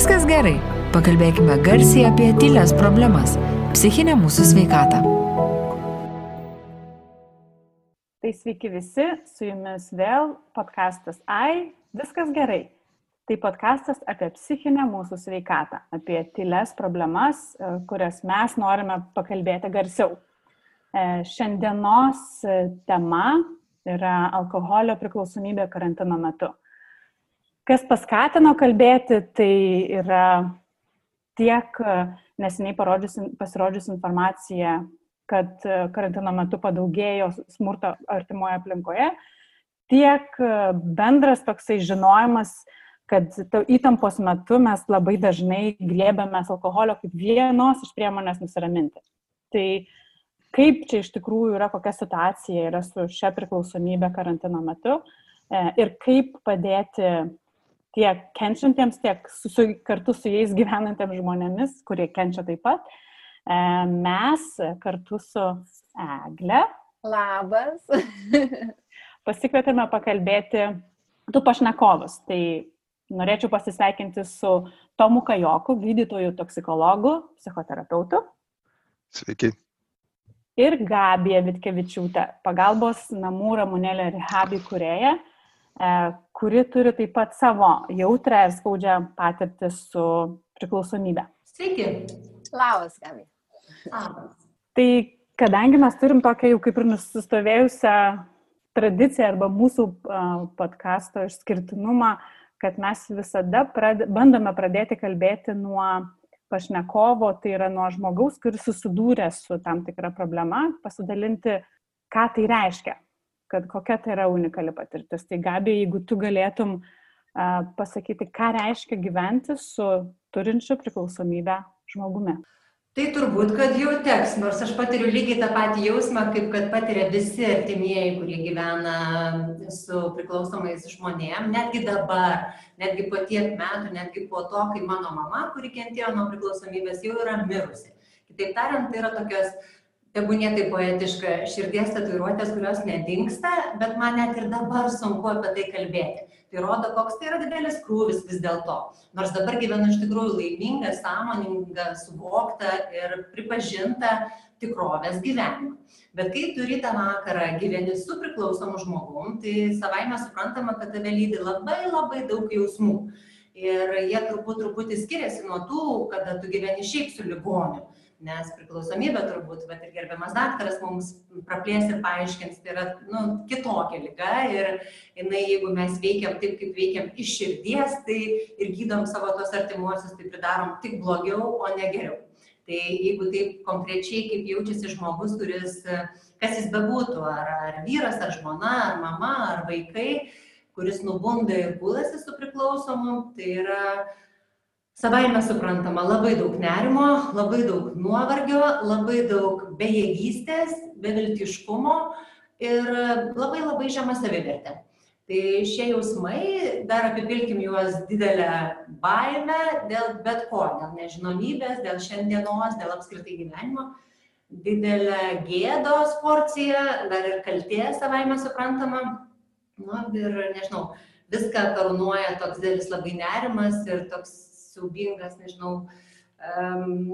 Viskas gerai. Pakalbėkime garsiai apie tylės problemas - psichinę mūsų sveikatą. Tai sveiki visi, su jumis vėl podkastas AI, viskas gerai. Tai podkastas apie psichinę mūsų sveikatą, apie tyles problemas, e, kurias mes norime pakalbėti garsiau. E, šiandienos tema yra alkoholio priklausomybė karantino metu. Kas paskatino kalbėti, tai yra tiek neseniai pasirodžius informacija, kad karantino metu padaugėjo smurto artimoje aplinkoje, tiek bendras toksai žinojimas, kad įtampos metu mes labai dažnai glėbėmės alkoholio kaip vienos iš priemonės nusiraminti. Tai kaip čia iš tikrųjų yra, kokia situacija yra su šia priklausomybė karantino metu e, ir kaip padėti tiek kenčiantiems, tiek su, su, kartu su jais gyvenantiems žmonėmis, kurie kenčia taip pat. E, mes kartu su Egle. Labas. pasikvietėme pakalbėti du pašnekovus. Tai norėčiau pasisveikinti su Tomu Kajoku, gydytoju toksikologu, psichoterapeutu. Sveiki. Ir Gabija Vitkevičiūtė, pagalbos namų Ramunėlė Rehabi kurėja kuri turi taip pat savo jautrę ir skaudžią patirtį su priklausomybė. Sveiki. Labas, Gabi. Tai kadangi mes turim tokią jau kaip ir nusistovėjusią tradiciją arba mūsų podkasto išskirtinumą, kad mes visada prad, bandome pradėti kalbėti nuo pašnekovo, tai yra nuo žmogaus, kuris susidūrė su tam tikra problema, pasidalinti, ką tai reiškia kad kokia tai yra unikali patirtis. Tai Gabi, jeigu tu galėtum uh, pasakyti, ką reiškia gyventi su turinčiu priklausomybę žmogumi. Tai turbūt, kad jau teks, nors aš patiriu lygiai tą patį jausmą, kaip kad patiria visi artimieji, kurie gyvena su priklausomais žmonėm, netgi dabar, netgi po tiek metų, netgi po to, kai mano mama, kuri kentėjo nuo priklausomybės, jau yra mirusi. Kitaip tariant, tai yra tokios tebūnie tai poetiška širdies tatuiruotės, kurios nedingsta, bet man net ir dabar sunku apie tai kalbėti. Tai rodo, koks tai yra didelis krūvis vis dėlto. Nors dabar gyvenu iš tikrųjų laimingą, sąmoningą, suvoktą ir pripažintą tikrovės gyvenimą. Bet kai turi tą vakarą gyveni su priklausomu žmogum, tai savaime suprantama, kad tave lydi labai labai daug jausmų. Ir jie turbūt truputį skiriasi nuo tų, kada tu gyveni šiaip su ligoniu nes priklausomybė turbūt, bet ir gerbiamas daktaras mums praplės ir paaiškins, tai yra nu, kitokia lyga ir jinai, jeigu mes veikiam taip, kaip veikiam iš širdies, tai ir gydom savo tos artimuosius, tai pridarom tik blogiau, o ne geriau. Tai jeigu taip konkrečiai, kaip jaučiasi žmogus, kuris, kas jis bebūtų, ar, ar vyras, ar žmona, ar mama, ar vaikai, kuris nubunda ir gulasi su priklausomu, tai yra Savaime suprantama, labai daug nerimo, labai daug nuovargio, labai daug bejėgystės, beviltiškumo ir labai labai žema savivertė. Tai šie jausmai, dar apipilkim juos didelę baimę dėl bet ko, dėl nežinomybės, dėl šiandienos, dėl apskritai gyvenimo, didelę gėdos porciją, dar ir kaltė savaime suprantama. Nu, ir nežinau, viską karūnuoja toks didelis labai nerimas ir toks siaubingas, nežinau,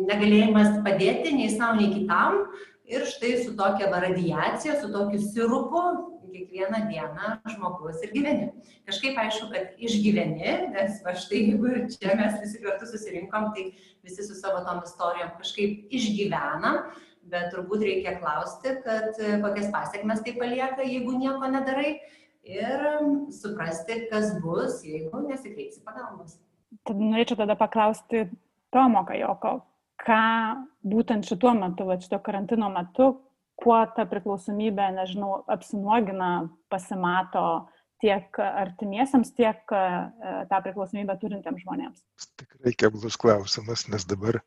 negalėjimas padėti nei savo, nei kitam. Ir štai su tokia radiacija, su tokiu sirupu kiekvieną dieną žmogus ir gyveni. Kažkaip aišku, kad išgyveni, nes va štai jeigu ir čia mes visi kartu susirinkom, tai visi su savo tom istorijom kažkaip išgyvenam, bet turbūt reikia klausti, kad kokias pasiekmes tai palieka, jeigu nieko nedarai ir suprasti, kas bus, jeigu nesikreipsi pagalbos. Tad norėčiau tada paklausti Tomo Kajoko, ką būtent šituo metu, va šito karantino metu, kuo ta priklausomybė, nežinau, apsinuogina, pasimato tiek artimiesiams, tiek e, tą priklausomybę turintiems žmonėms? Tikrai keblus klausimas, nes dabar,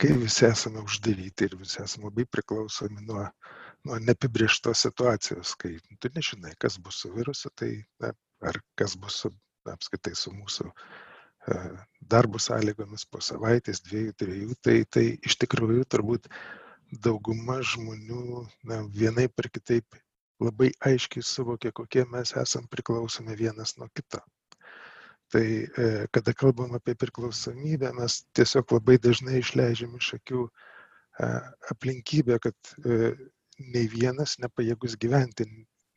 kai visi esame uždaryti ir visi esame labai priklausomi nuo, nuo neapibrieštos situacijos, kai tu nežinai, kas bus su virusu, tai na, ar kas bus su, apskaitai su mūsų darbo sąlygomis po savaitės, dviejų, trijų, tai, tai iš tikrųjų turbūt dauguma žmonių na, vienai per kitaip labai aiškiai suvokia, kokie mes esam priklausomi vienas nuo kito. Tai e, kada kalbam apie priklausomybę, mes tiesiog labai dažnai išleidžiam iš akių e, aplinkybę, kad e, nei vienas nepajėgus gyventi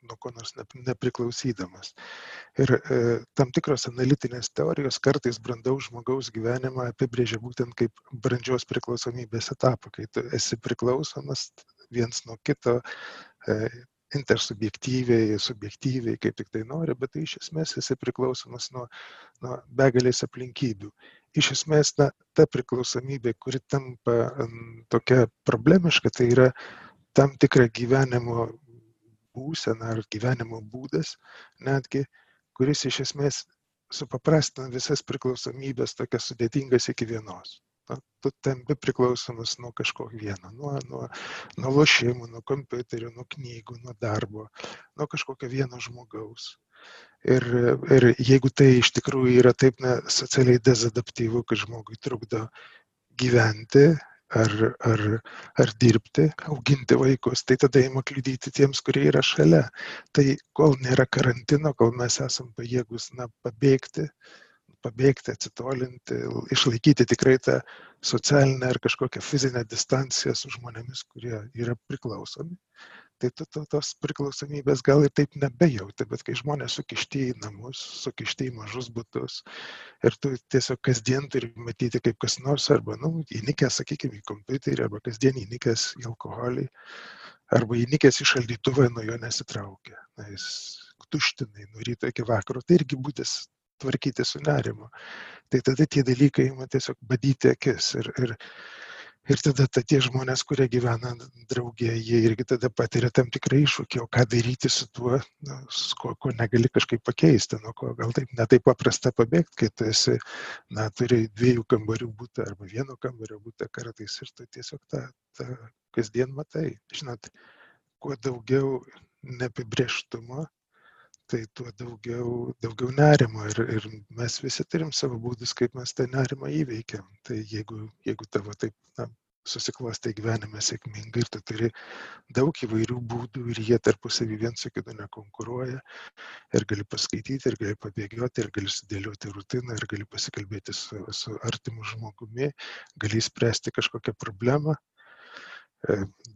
nuo ko nors nepriklausydamas. Ir e, tam tikros analitinės teorijos kartais brandaus žmogaus gyvenimą apibrėžia būtent kaip brandžios priklausomybės etapą, kai tu esi priklausomas viens nuo kito e, intersubjektyviai, subjektyviai, kaip tik tai nori, bet tai iš esmės esi priklausomas nuo, nuo begalės aplinkybių. Iš esmės, na, ta priklausomybė, kuri tampa tokia problemiška, tai yra tam tikra gyvenimo būsena ar gyvenimo būdas netgi, kuris iš esmės supaprastina visas priklausomybės tokias sudėtingas iki vienos na, tu tampi priklausomas nuo kažko vieno, nuo, nuo, nuo lošimų, nuo kompiuterių, nuo knygų, nuo darbo, nuo kažkokio vieno žmogaus. Ir, ir jeigu tai iš tikrųjų yra taip na, socialiai dezadaptyvu, kad žmogui trukdo gyventi ar, ar, ar dirbti, auginti vaikus, tai tada įma kliudyti tiems, kurie yra šalia. Tai kol nėra karantino, kol mes esam pajėgus na, pabėgti, pabėgti, atsitolinti, išlaikyti tikrai tą socialinę ar kažkokią fizinę distanciją su žmonėmis, kurie yra priklausomi. Tai tu to, tos priklausomybės gal ir taip nebejauti, bet kai žmonės sukišti į namus, sukišti į mažus būtus ir tu tiesiog kasdien turi matyti kaip kas nors arba, na, nu, įnikęs, sakykime, į kompiuterį arba kasdien įnikęs į alkoholį arba įnikęs į šaldytuvą, nuo jo nesitraukia. Na, jis tuštinai nuo ryto iki vakaro. Tai irgi būtis tvarkyti su nerimu. Tai tada tie dalykai ima tiesiog badyti akis. Ir, ir, ir tada ta, tie žmonės, kurie gyvena draugė, jie irgi tada patiria tam tikrą iššūkį, o ką daryti su tuo, nu, su ko, ko negali kažkaip pakeisti, nuo ko gal taip netaip paprasta pabėgti, kai tu esi, na, turi dviejų kambarių būtą arba vieno kambario būtą kartais ir tu tiesiog tą, tą kasdien matai. Žinot, kuo daugiau neapibrieštumo, tai tuo daugiau, daugiau nerimo ir, ir mes visi turim savo būdus, kaip mes tą nerimą įveikiam. Tai jeigu, jeigu tavo taip na, susiklostė gyvenime sėkmingai ir tu turi daug įvairių būdų ir jie tarpusavį viens su kitu nekonkuruoja. Ir gali paskaityti, ir gali pabėgioti, ir gali sudėlioti rutiną, ir gali pasikalbėti su, su artimu žmogumi, gali spręsti kažkokią problemą,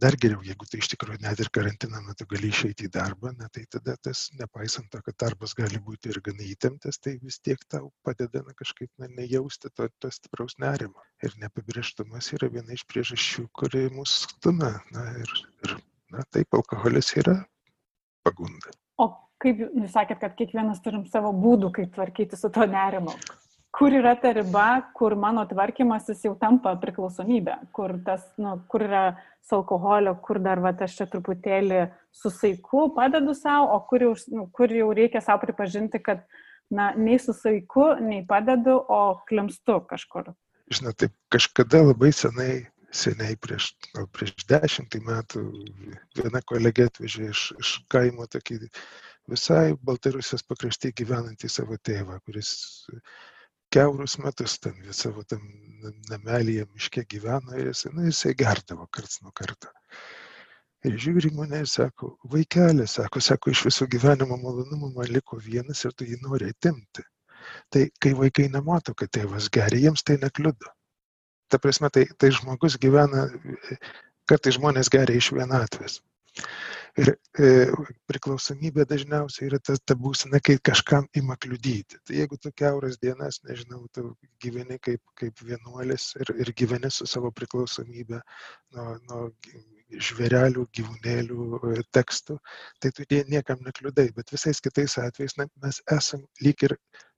dar geriau, jeigu tai iš tikrųjų net ir karantino metu gali išeiti į darbą, na, tai tada tas, nepaisant to, kad darbas gali būti ir gana įtemptas, tai vis tiek tau padeda na, kažkaip na, nejausti to, to stipraus nerimo. Ir neapibrieštumas yra viena iš priežasčių, kuri mus stumia. Na, ir, ir na, taip, alkoholis yra pagunda. O kaip jūs sakėt, kad kiekvienas turim savo būdų, kaip tvarkyti su to nerimu? Kur yra ta riba, kur mano tvarkymasis jau tampa priklausomybė, kur, tas, nu, kur yra su alkoholiu, kur dar va, aš čia truputėlį su saiku padedu savo, o kur jau, nu, kur jau reikia savo pripažinti, kad na, nei su saiku, nei padedu, o klimstu kažkur. Žinot, taip kažkada labai senai, seniai prieš, gal prieš dešimtį metų viena kolegė atvežė iš, iš kaimo tokį visai Baltarusijos pakrašty gyvenantį savo tėvą, kuris keurus metus ten savo tam namelyje miške gyveno ir jisai, nu, jisai gerdavo karts nuo karto. Ir žiūri mane ir sako, vaikelė, sako, sako, iš viso gyvenimo malonumo man liko vienas ir tu jį nori atimti. Tai kai vaikai nemato, kad tėvas geria, jiems tai nekliudo. Ta prasme, tai, tai žmogus gyvena, kartai žmonės geria iš vienatvės. Ir e, priklausomybė dažniausiai yra ta, ta būsena, kai kažkam ima kliudyti. Tai jeigu tu keuras dienas, nežinau, tu gyveni kaip, kaip vienuolis ir, ir gyveni su savo priklausomybė nuo, nuo žvėrelių, gyvūnėlių e, tekstų, tai tu niekam nekliudai, bet visais kitais atvejais na, mes esam lyg ir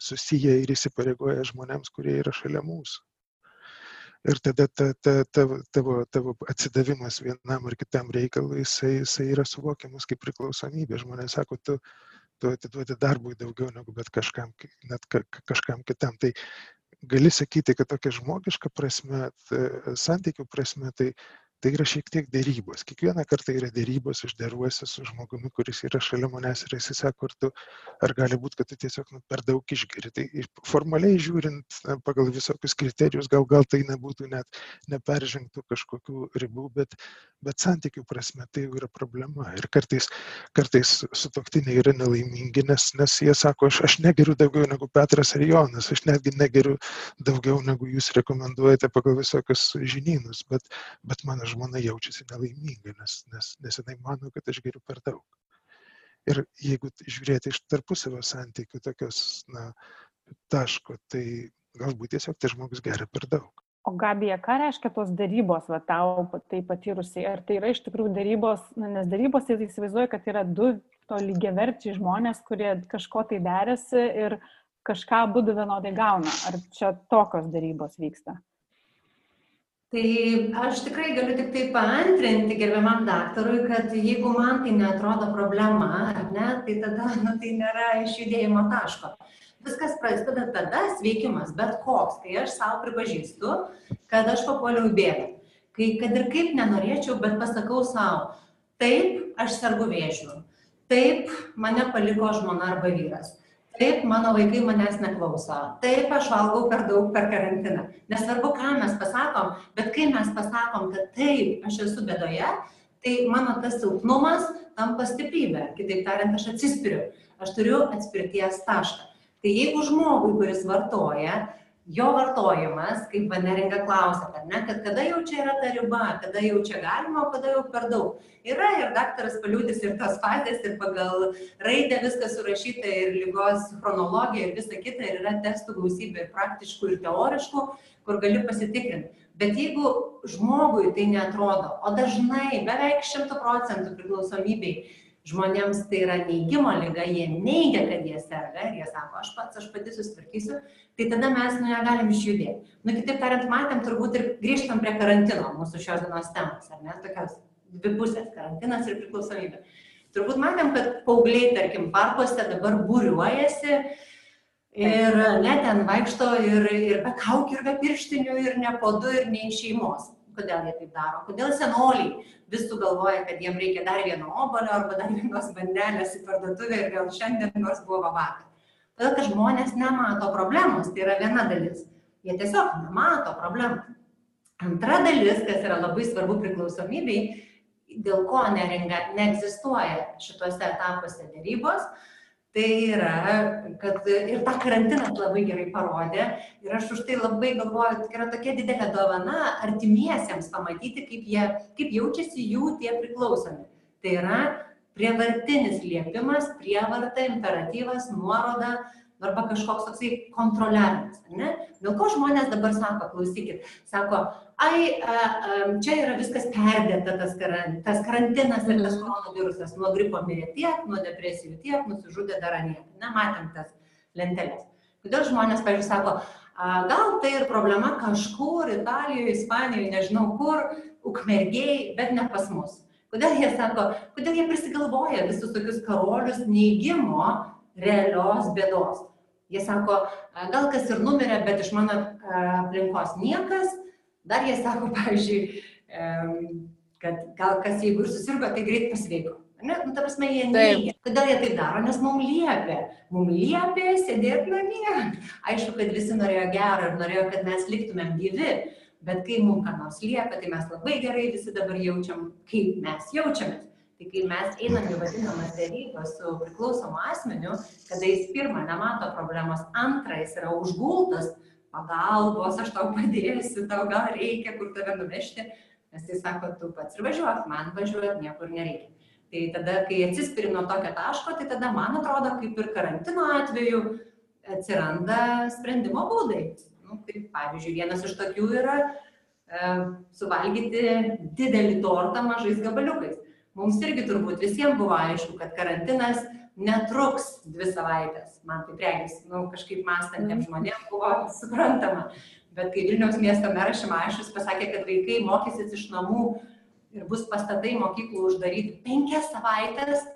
susiję ir įsipareigoję žmonėms, kurie yra šalia mūsų ir tada ta, ta, tavo, tavo, tavo atsidavimas vienam ar kitam reikalui, jisai, jisai yra suvokiamas kaip priklausomybė. Žmonės sako, tu, tu atiduodi darbui daugiau negu bet kažkam, net ka, kažkam kitam. Tai gali sakyti, kad tokia žmogiška prasme, santykių prasme, tai, tai yra šiek tiek dėrybos. Kiekvieną kartą yra dėrybos, aš deruosi su žmogumi, kuris yra šalia manęs ir jis sako, ar, tu, ar gali būti, kad tu tiesiog nu, per daug išgeri. Tai formaliai žiūrint, pagal visokius kriterijus, gal, gal tai nebūtų net neperžengtų kažkokių ribų, bet, bet santykių prasme tai jau yra problema. Ir kartais, kartais sutoktiniai yra nelaimingi, nes, nes jie sako, aš, aš negeriu daugiau negu Petras ar Jonas, aš netgi negeriu daugiau negu jūs rekomenduojate pagal visokius žinynus, bet, bet mano žmona jaučiasi nelaiminga, nes, nes, nes jinai mano, kad aš geriu per daug. Ir jeigu žiūrėti iš tarpusavio santykių tokios, na, taško, tai galbūt tiesiog tas žmogus geria per daug. O Gabija, ką reiškia tos darybos, va, tau tai patyrusiai? Ar tai yra iš tikrųjų darybos, na, nes darybos tai įsivaizduoju, kad yra du to lygiaverčiai žmonės, kurie kažko tai derėsi ir kažką būdų vienodai gauna. Ar čia tokios darybos vyksta? Tai aš tikrai galiu tik tai paantrinti gerbiamam daktarui, kad jeigu man tai netrodo problema, ar ne, tai tada nu, tai nėra išjudėjimo taško. Viskas prasideda tada sveikimas, bet koks, kai aš savo pripažįstu, kad aš papuoliau į bėdą. Kai kad ir kaip nenorėčiau, bet pasakau savo, taip, aš sergu vėžiu, taip, mane paliko žmona arba vyras, taip, mano vaikai manęs neklauso, taip, aš valgau per daug per karantiną. Nesvarbu, ką mes pasakom, bet kai mes pasakom, kad taip, aš esu bėdoje, tai mano tas silpnumas tampa stiprybė. Kitaip tariant, aš atsispiriu. Aš turiu atspirties tašką. Tai jeigu žmogui, kuris vartoja, jo vartojimas, kaip Vaneringa klausia, kad ne, kad kada jau čia yra ta riba, kada jau čia galima, o kada jau per daug. Yra ir daktaras paliūdis ir tos fazės, ir pagal raidę viskas surašyta, ir lygos chronologija, ir visa kita, ir yra testų gausybė, ir praktiškų, ir teoriškų, kur gali pasitikrinti. Bet jeigu žmogui tai netrodo, o dažnai beveik šimtų procentų priklausomybei žmonėms tai yra neigimo lyga, jie neigia, kad jie serga ir jie sako, aš pats, aš pati susitvarkysiu, tai tada mes nu negalim išjudėti. Nu, kitaip tariant, matėm turbūt ir grįžtam prie karantino mūsų šios dienos temos, ar ne, tokios dvi pusės - karantinas ir priklausomybė. Turbūt matėm, kad paaugliai, tarkim, parkuose dabar būriuojasi ir net ten vaikšto ir, ir be kaukių, ir be pirštinių, ir ne po du, ir ne iš šeimos kodėl jie taip daro, kodėl senoliai vis sugalvoja, kad jiem reikia dar vieno obolio arba dar vienos bandelės į parduotuvę ir vėl šiandien nors buvo vakar. Todėl, kad žmonės nemato problemos, tai yra viena dalis. Jie tiesiog nemato problemų. Antra dalis, kas yra labai svarbu priklausomybei, dėl ko neringa neegzistuoja šituose etapuose dėrybos, tai yra, kad ir tą karantinas labai gerai parodė ir aš už tai labai galvoju, kad yra tokia didelė dovana artimiesiems pamatyti, kaip, jie, kaip jaučiasi jų tie priklausomi. Tai yra prievartinis liepimas, prievarta, imperatyvas, nuoroda, arba kažkoks toksai kontroliavimas. Ne? Dėl ko žmonės dabar sako, klausykit, sako, ai, a, a, čia yra viskas perdėta, tas, karan, tas karantinas ir tas mhm. koronavirusas, nuo gripo mirė tiek, nuo depresijų tiek, nusižudė dar anie. Na, matėm tas lentelės. Kodėl žmonės, pavyzdžiui, sako, a, gal tai ir problema kažkur, Italijoje, Ispanijoje, nežinau kur, ukmergiai, bet ne pas mus. Kodėl jie sako, kodėl jie prisigalvoja visus tokius karolius neįgymo realios bėdos. Jie sako, gal kas ir numirė, bet iš mano aplinkos niekas. Dar jie sako, pavyzdžiui, kad gal kas jeigu ir susirgo, tai greit pasveiko. Ne, nu, ta prasme, jie neigia. Kodėl jie taip daro? Nes mums liepia. Mums liepia sėdėti namie. Aišku, kad visi norėjo gero ir norėjo, kad mes liktumėm gyvi. Bet kai mums ką nors liepia, tai mes labai gerai visi dabar jaučiam, kaip mes jaučiamės. Tai kai mes einam į vadinamas dėrybas su priklausomu asmeniu, kada jis pirmą nemato problemos, antrą jis yra užgultas, pagalbos, aš tau padėsiu, tau gal reikia kur tave nuvežti, nes jis sako, tu pats ir važiuok, man važiuoti niekur nereikia. Tai tada, kai atsispiri nuo tokio taško, tai tada, man atrodo, kaip ir karantino atveju, atsiranda sprendimo būdai. Nu, kaip, pavyzdžiui, vienas iš tokių yra e, suvalgyti didelį tortą mažais gabaliukais mums irgi turbūt visiems buvo aišku, kad karantinas netruks dvi savaitės. Man tai regis, nu, kažkaip mąstantiems mhm. žmonėms buvo suprantama. Bet kai Vilniaus miesto meras Šimašius pasakė, kad vaikai mokysis iš namų ir bus pastatai mokyklų uždaryti penkias savaitės,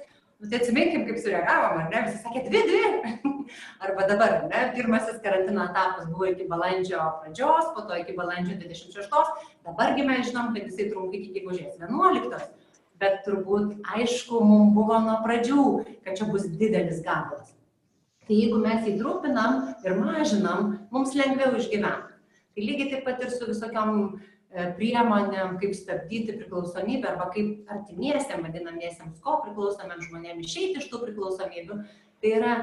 nu, tai atsiminkim, kaip sureagavom, ar ne? Visi sakė, dvi, dvi. Arba dabar, ne, pirmasis karantino etapas buvo iki balandžio pradžios, po to iki balandžio 26, dabargi mes žinom, kad jisai trunka iki gegužės 11. Bet turbūt aišku, mums buvo nuo pradžių, kad čia bus didelis gabalas. Tai jeigu mes jį trupinam ir mažinam, mums lengviau išgyventi. Tai lygiai taip pat ir su visokiam priemonėm, kaip stabdyti priklausomybę arba kaip artimiesiam, vadinamiesiems ko priklausomiems žmonėms išeiti iš tų priklausomybių. Tai yra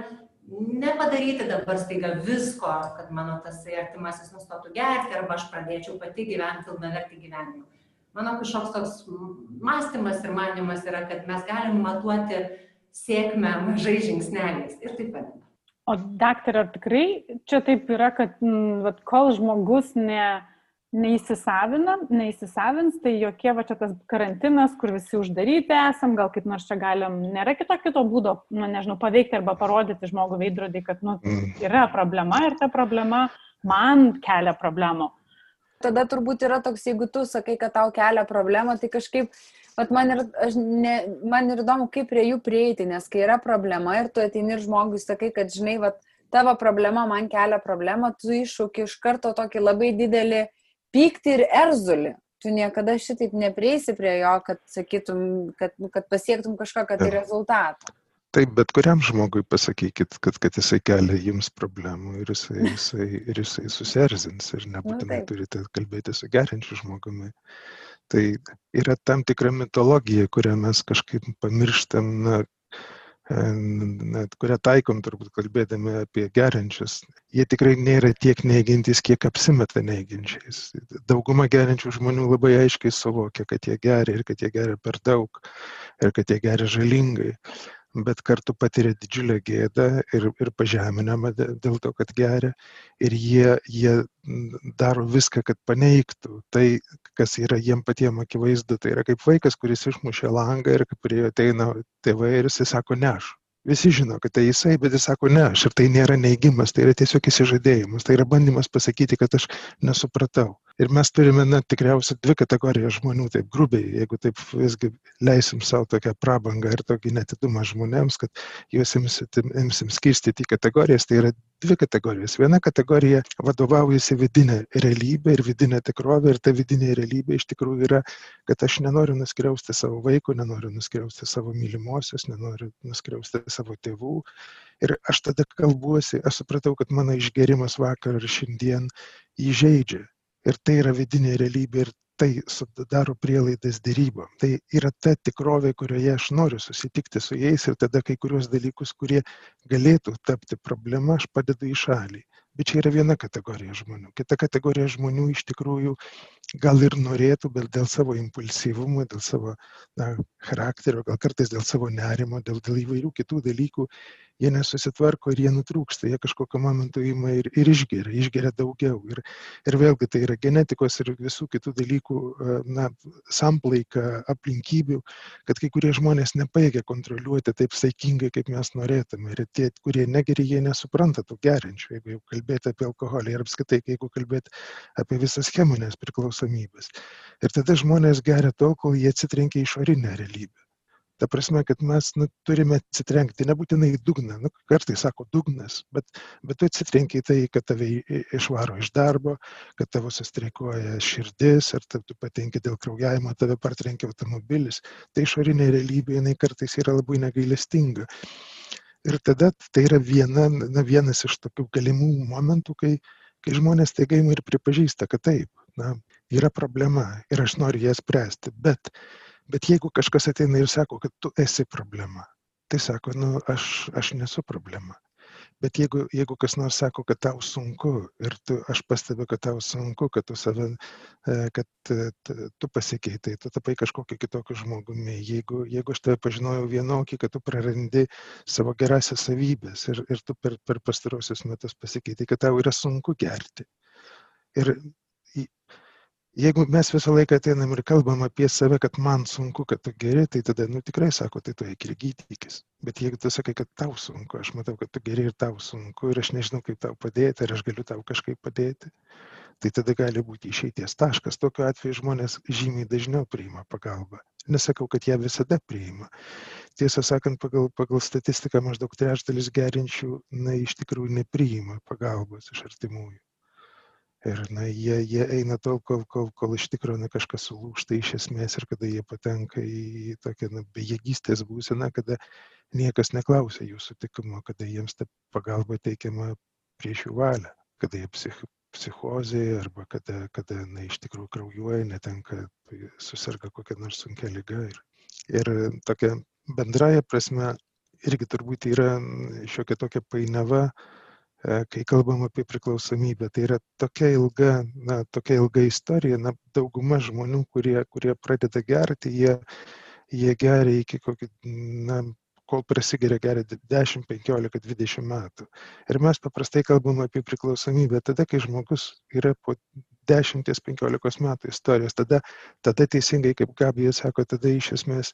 nepadaryti dabar staiga visko, kad mano tas artimasis nustotų gerti arba aš pradėčiau pati gyventi pilnavertį gyvenimą. Mano kažkoks toks mąstymas ir manimas yra, kad mes galim matuoti sėkmę mažai žingsneliais ir taip pat. O daktarė, ar tikrai čia taip yra, kad m, vat, kol žmogus ne, neįsisavina, neįsisavins, tai jokie va čia tas karantinas, kur visi uždaryti esam, gal kaip nors čia galim, nėra kito kito būdo, nu, nežinau, paveikti arba parodyti žmogų veidrodį, kad nu, mm. yra problema ir ta problema man kelia problemų. Tada turbūt yra toks, jeigu tu sakai, kad tau kelia problemą, tai kažkaip, bet man ir, ne, man ir įdomu, kaip prie jų prieiti, nes kai yra problema ir tu ateini ir žmogui sakai, kad žinai, va, tavo problema man kelia problemą, tu iššūki iš karto tokį labai didelį pyktį ir erzulį. Tu niekada šitaip neprieisi prie jo, kad sakytum, kad, nu, kad pasiektum kažkokio tai rezultato. Taip, bet kuriam žmogui pasakykit, kad, kad jisai kelia jums problemų ir jisai, jisai, ir jisai susierzins ir nebūtinai nu, turite kalbėti su gerinčiu žmogumi. Tai yra tam tikra mitologija, kurią mes kažkaip pamirštam, na, kurią taikom turbūt kalbėdami apie geriančius, jie tikrai nėra tiek neigiantys, kiek apsimeta neigiančiais. Dauguma geriančių žmonių labai aiškiai suvokia, kad jie geria ir kad jie geria per daug ir kad jie geria žalingai bet kartu patiria didžiulę gėdą ir, ir pažeminamą dėl to, kad geria. Ir jie, jie daro viską, kad paneigtų tai, kas yra jiem patiem akivaizdu. Tai yra kaip vaikas, kuris išmušė langą ir prie jo ateina tėvai ir jisai sako, ne aš. Visi žino, kad tai jisai, bet jis sako ne aš. Ir tai nėra neigimas, tai yra tiesiog įsižadėjimas. Tai yra bandymas pasakyti, kad aš nesupratau ir mes turime na tikriausiai dvi kategorijas žmonių taip grubiai jeigu taip visgi leisim sau tokią prabangą ir tokį neatidumą žmonėms kad juos imsim imsim skirstyti į kategorijas tai yra dvi kategorijos viena kategorija vadovaujasi vidine realybe ir vidine tikrove ir ta vidinė realybė iš tikrųjų yra kad aš nenoriu nuskriausti savo vaiko nenoriu nuskriausti savo mylimosios nenoriu nuskriausti savo tėvų. Ir aš tada kalbuosi aš supratau kad mano išgėrimas vakar ir šiandien įžeidžia ir tai yra vidinė realybė ir tai sudaro prielaidas dėrybom. Tai yra ta tikrovė, kurioje aš noriu susitikti su jais ir tada kai kurios dalykus, kurie galėtų tapti problema, aš padedu į šalį. Bet čia yra viena kategorija žmonių. Kita kategorija žmonių iš tikrųjų gal ir norėtų, bet dėl savo impulsyvumo, dėl savo na, charakterio, gal kartais dėl savo nerimo, dėl, dėl įvairių kitų dalykų, jie nesusitvarko ir jie nutrūksta, jie kažkokiu momentu įima ir, ir išgeria, išgeria daugiau. Ir, ir vėlgi tai yra genetikos ir visų kitų dalykų na, samplaika aplinkybių, kad kai kurie žmonės nepaigia kontroliuoti taip saikingai, kaip mes norėtume. Ir tie, kurie negeria, jie nesupranta tų gerinčių, jeigu jau kalbėti apie alkoholį ir apskaitai, jeigu kalbėti apie visas cheminės priklausomybės. Ir tada žmonės geria tol, kol jie atsitrenkia išorinę realybę. Ta prasme, kad mes nu, turime atsitrenkti, nebūtinai į dugną, nu, kartais sako dugnas, bet, bet tu atsitrenki į tai, kad tave išvaro iš darbo, kad tavo sustreikuoja širdis, ar tu patenki dėl kraujavimo, tave partrenkia automobilis. Tai išorinė realybė, jinai kartais yra labai negailestinga. Ir tada tai yra viena, na, vienas iš tokių galimų momentų, kai, kai žmonės taiga ir pripažįsta, kad taip, na, yra problema ir aš noriu ją spręsti, bet bet jeigu kažkas ateina ir sako kad tu esi problema tai sako nu aš aš nesu problema. Bet jeigu jeigu kas nors sako kad tau sunku ir tu aš pastebiu kad tau sunku kad tu save e, kad e, tu pasikeitai tu tapai kažkokiu kitokiu žmogumi jeigu jeigu aš tave pažinojau vienokį kad tu prarandi savo gerąsias savybes ir ir tu per per pastaruosius metus pasikeitei kad tau yra sunku gerti. Ir jeigu mes visą laiką ateinam ir kalbam apie save, kad man sunku, kad tu geri, tai tada, nu tikrai sako, tai tu eik ir gydykis. Bet jeigu tu sakai, kad tau sunku, aš matau, kad tu geri ir tau sunku ir aš nežinau, kaip tau padėti, ar aš galiu tau kažkaip padėti, tai tada gali būti išeities taškas. Tokiu atveju žmonės žymiai dažniau priima pagalbą. Nesakau, kad ją visada priima. Tiesą sakant, pagal, pagal statistiką maždaug trečdalis gerinčių, na, iš tikrųjų nepriima pagalbos iš artimųjų. Ir na, jie, jie eina tol, kol, kol, kol iš tikrųjų na, kažkas sulūšta iš esmės ir kada jie patenka į tokią na, bejėgystės būseną, kada niekas neklausia jų sutikimo, kada jiems ta pagalba teikiama prieš jų valią, kada jie psich, psichozėje arba kada, kada na, iš tikrųjų kraujuoja, netenka, susirga kokią nors sunkia lyga. Ir, ir tokia bendraja prasme irgi turbūt yra šiokia tokia painiava, kai kalbam apie priklausomybę. Tai yra tokia ilga, na, tokia ilga istorija, na, dauguma žmonių, kurie, kurie pradeda gerti, jie, jie geria iki kokį, na, kol prasigeria geria 10, 15, 20 metų. Ir mes paprastai kalbam apie priklausomybę tada, kai žmogus yra po 10-15 metų istorijos. Tada, tada teisingai, kaip Gabija sako, tada iš esmės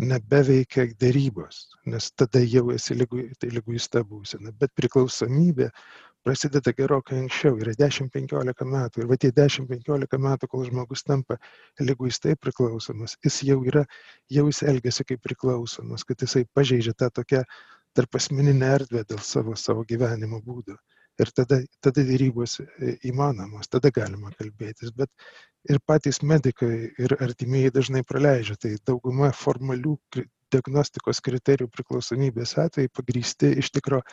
nebeveikia darybos, nes tada jau esi tai lyguista būsena. Bet priklausomybė prasideda gerokai anksčiau, yra 10-15 metų. Ir va tie 10-15 metų, kol žmogus tampa lyguistai priklausomas, jis jau yra, jau jis elgesi kaip priklausomas, kad jisai pažeidžia tą tokią tarp asmeninę erdvę dėl savo, savo gyvenimo būdo. Ir tada, tada dėrybos įmanomos, tada galima kalbėtis. Bet ir patys medikai ir artimieji dažnai praleidžia. Tai dauguma formalių diagnostikos kriterijų priklausomybės atveju pagrysti iš tikrųjų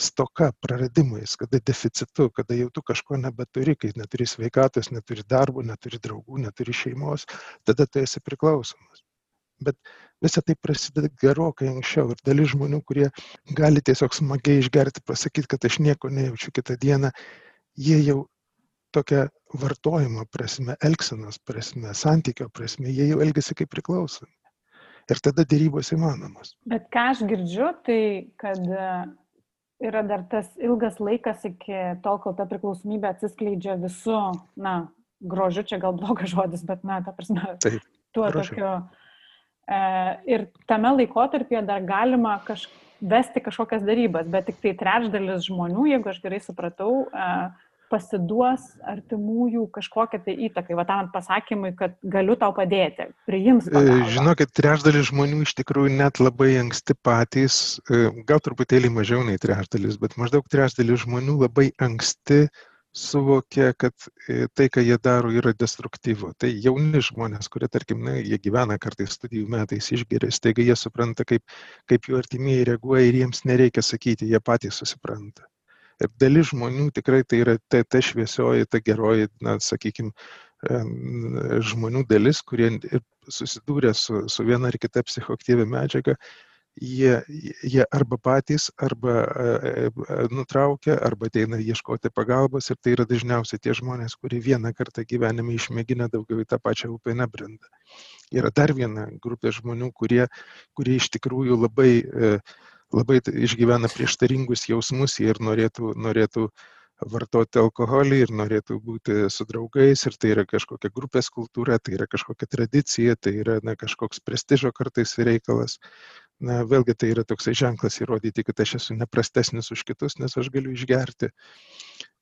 stoka, praradimais, kada deficitu, kada jau tu kažko nebeturi, kai neturi sveikatos, neturi darbo, neturi draugų, neturi šeimos, tada tu esi priklausomas. Bet visa tai prasideda gerokai anksčiau ir dalis žmonių, kurie gali tiesiog smagiai išgerti, pasakyti, kad aš nieko nejaučiu kitą dieną, jie jau tokia vartojimo prasme, elgsenos prasme, santykio prasme, jie jau elgesi kaip priklausomi. Ir tada dėrybos įmanomos. Bet ką aš girdžiu, tai kad yra dar tas ilgas laikas iki tol, kol ta priklausomybė atsiskleidžia visų, na, grožiu, čia gal blogas žodis, bet, na, ta prasme, Taip, tuo grožiu. tokiu. E, ir tame laikotarpyje dar galima kaž, vesti kažkokias darybas, bet tik tai trečdalis žmonių, jeigu aš gerai supratau, e, pasiduos artimųjų kažkokią tai įtaką, va tam pasakymui, kad galiu tau padėti, priims. E, pagalbą. Žinokit, trečdalis žmonių iš tikrųjų net labai anksti patys, e, gal truputėlį mažiau nei trečdalis, bet maždaug trečdalis žmonių labai anksti suvokia, kad e, tai, ką jie daro, yra destruktyvu. Tai jauni žmonės, kurie, tarkim, na, jie gyvena kartais studijų metais išgeria, staiga jie supranta, kaip, kaip jų artimieji reaguoja ir jiems nereikia sakyti, jie patys susipranta. Ir dalis žmonių tikrai tai yra ta, ta šviesioji, ta geroji, na, sakykime, žmonių dalis, kurie susidūrė su, su viena ar kita psichoaktyvia medžiaga, jie, jie arba patys, arba nutraukia, arba ateina ieškoti pagalbos ir tai yra dažniausiai tie žmonės, kurie vieną kartą gyvenime išmėgina daugiau į tą pačią upę nebrenda. Yra dar viena grupė žmonių, kurie, kurie iš tikrųjų labai labai išgyvena prieštaringus jausmus ir norėtų, norėtų vartoti alkoholį ir norėtų būti su draugais ir tai yra kažkokia grupės kultūra, tai yra kažkokia tradicija, tai yra na, kažkoks prestižo kartais reikalas. Na, vėlgi tai yra toksai ženklas įrodyti, kad aš esu neprastesnis už kitus, nes aš galiu išgerti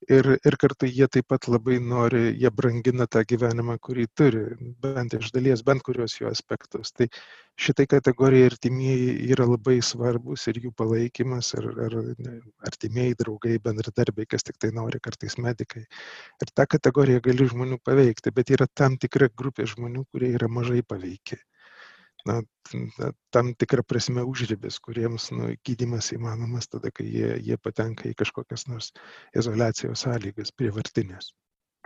ir, ir kartu jie taip pat labai nori, jie brangina tą gyvenimą, kurį turi, bent iš dalies, bent kurios jo aspektus. Tai šitai kategorijai artimieji yra labai svarbus ir jų palaikymas, ar, ar artimieji draugai, bendradarbiai, kas tik tai nori, kartais medikai. Ir tą kategoriją gali žmonių paveikti, bet yra tam tikra grupė žmonių, kurie yra mažai paveikiai na, tam tikrą prasme užribis, kuriems nu, gydimas įmanomas tada, kai jie, jie patenka į kažkokias nors izolacijos sąlygas prievartinės.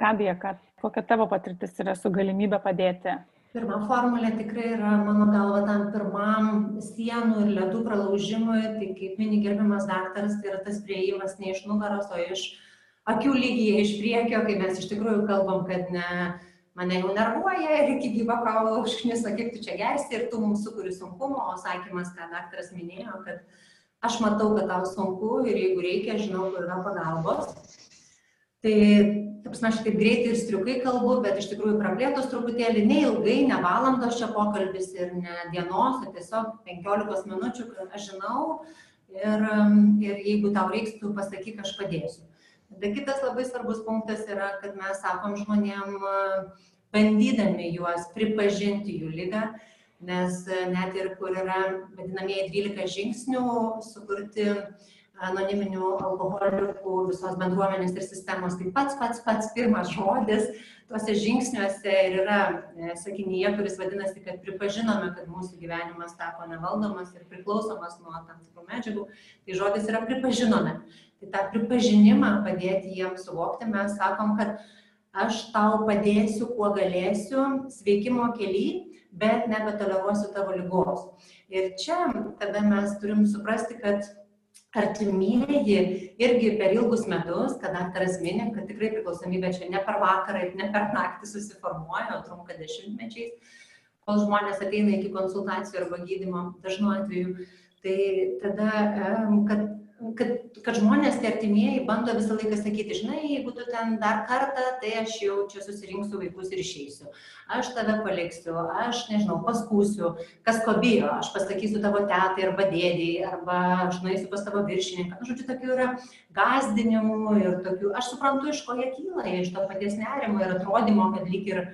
Gabija, kokia tavo patirtis yra su galimybė padėti? Pirma formulė tikrai yra, mano galva, tam pirmam sienų ir ledų pralaužimui, tai kaip mini gerbiamas daktaras, tai yra tas prieimas ne iš nugaros, o iš akių lygiai, iš priekio, kai mes iš tikrųjų kalbam, kad ne mane jau nervuoja ir iki gyvo kaulo užknisa, kaip tu čia gersi ir tu mums sukuri sunkumo, o sakymas, ką daktaras minėjo, kad aš matau, kad tau sunku ir jeigu reikia, žinau, kur yra pagalbos. Tai, taip, aš taip greitai ir striukai kalbu, bet iš tikrųjų praplėtos truputėlį, neilgai, ne valandos čia pokalbis ir ne dienos, o tiesiog 15 minučių, kad aš žinau ir, ir jeigu tau reiks, tu pasakyk, aš padėsiu. Tada kitas labai svarbus punktas yra, kad mes sakom žmonėm, bandydami juos pripažinti jų lygą, nes net ir kur yra vadinamieji 12 žingsnių sukurti anoniminių alkoholikų visos bendruomenės ir sistemos, tai pats pats pats pirmas žodis tuose žingsniuose ir yra e, sakinyje, kuris vadinasi, kad pripažinome, kad mūsų gyvenimas tapo nevaldomas ir priklausomas nuo tam tikrų medžiagų, tai žodis yra pripažinome. Tai tą pripažinimą padėti jiems suvokti, mes sakom, kad aš tau padėsiu, kuo galėsiu, sveikimo keli, bet nebetoleruosiu tavo lygos. Ir čia tada mes turim suprasti, kad artimieji irgi per ilgus metus, kad daktaras minė, kad tikrai priklausomybė čia ne per vakarą ir ne per naktį susiformuoja, o trunka dešimtmečiais, kol žmonės ateina iki konsultacijų arba gydymo dažnu atveju. Tai tada, kad kad, kad žmonės, tie artimieji, bando visą laiką sakyti, žinai, jeigu tu ten dar kartą, tai aš jau čia susirinksiu vaikus ir išeisiu. Aš tave paliksiu, aš, nežinau, paskūsiu, kas ko bijo, aš pasakysiu tavo tetai arba dėdėjai, arba aš nueisiu pas tavo viršininką. Nu, žodžiu, tokių yra gazdinimų ir tokių, aš suprantu, iš ko jie kyla, iš to paties nerimo ir atrodymo, kad lyg ir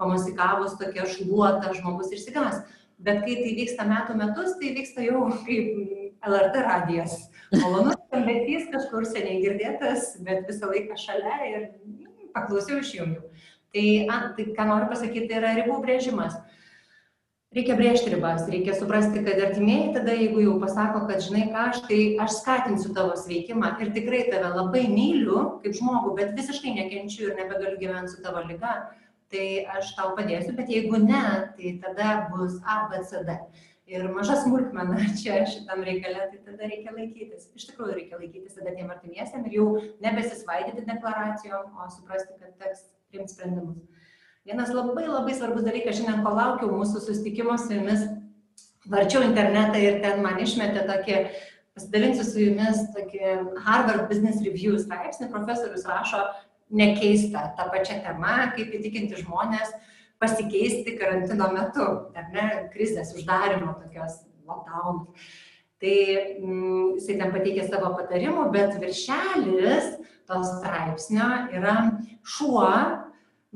pamasikavus tokia šluota žmogus išsigas. Bet kai tai vyksta metų metus, tai vyksta jau kaip LRT radijas malonus skambesys kažkur seniai girdėtas, bet visą laiką šalia ir mm, paklausiau išjungiu. Tai, a, tai ką noriu pasakyti, tai yra ribų brėžimas. Reikia brėžti ribas, reikia suprasti, kad artimieji tada, jeigu jau pasako, kad žinai ką, aš tai aš skatinsiu tavo sveikimą ir tikrai tave labai myliu kaip žmogų, bet visiškai nekenčiu ir nebegaliu gyventi su tavo lyga, tai aš tau padėsiu, bet jeigu ne, tai tada bus A, B, C, D ir maža smulkmena čia šitam reikale, tai tada reikia laikytis. Iš tikrųjų reikia laikytis tada tiem artimiesiam ir jau nebesisvaidyti deklaracijom, o suprasti, kad teks priimti sprendimus. Vienas labai labai svarbus dalykas, šiandien kol laukiau mūsų susitikimo su jumis, varčiau internetą ir ten man išmetė tokį, pasidalinsiu su jumis tokį Harvard Business Review straipsnį, profesorius rašo nekeista tą pačią temą, kaip įtikinti žmonės, pasikeisti karantino metu, ar ne, krizės uždarimo tokios lockdown. Tai mm, jisai ten pateikė savo patarimų, bet viršelis to straipsnio yra šuo,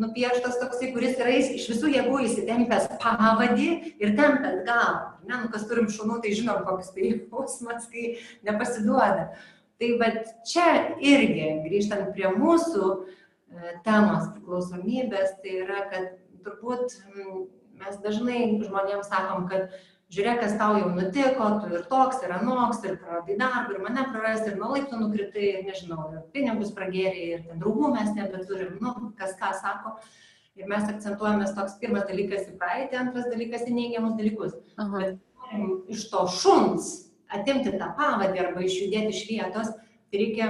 nupieštas toksai, kuris yra iš visų jėgų įsitempęs pavadį ir tempęs galą. Ne, nu, kas turim šunų, tai žinom, koks tai jausmas, kai nepasiduoda. Tai bet čia irgi, grįžtant prie mūsų e, temos priklausomybės, tai yra, kad turbūt mm, mes dažnai žmonėms sakom, kad žiūrėk, kas tau jau nutiko, tu ir toks, ir anoks, ir praradai darbą, ir mane prarasti, ir nuo laiptų nukritai, ir nežinau, ir pinigus pragėrė, ir ten draugų mes nebeturim, nu, kas ką sako. Ir mes akcentuojamės toks pirmas dalykas į praeitį, antras dalykas į neigiamus dalykus. Aha. Bet iš to šuns atimti tą pavadį arba išjudėti iš vietos, tai reikia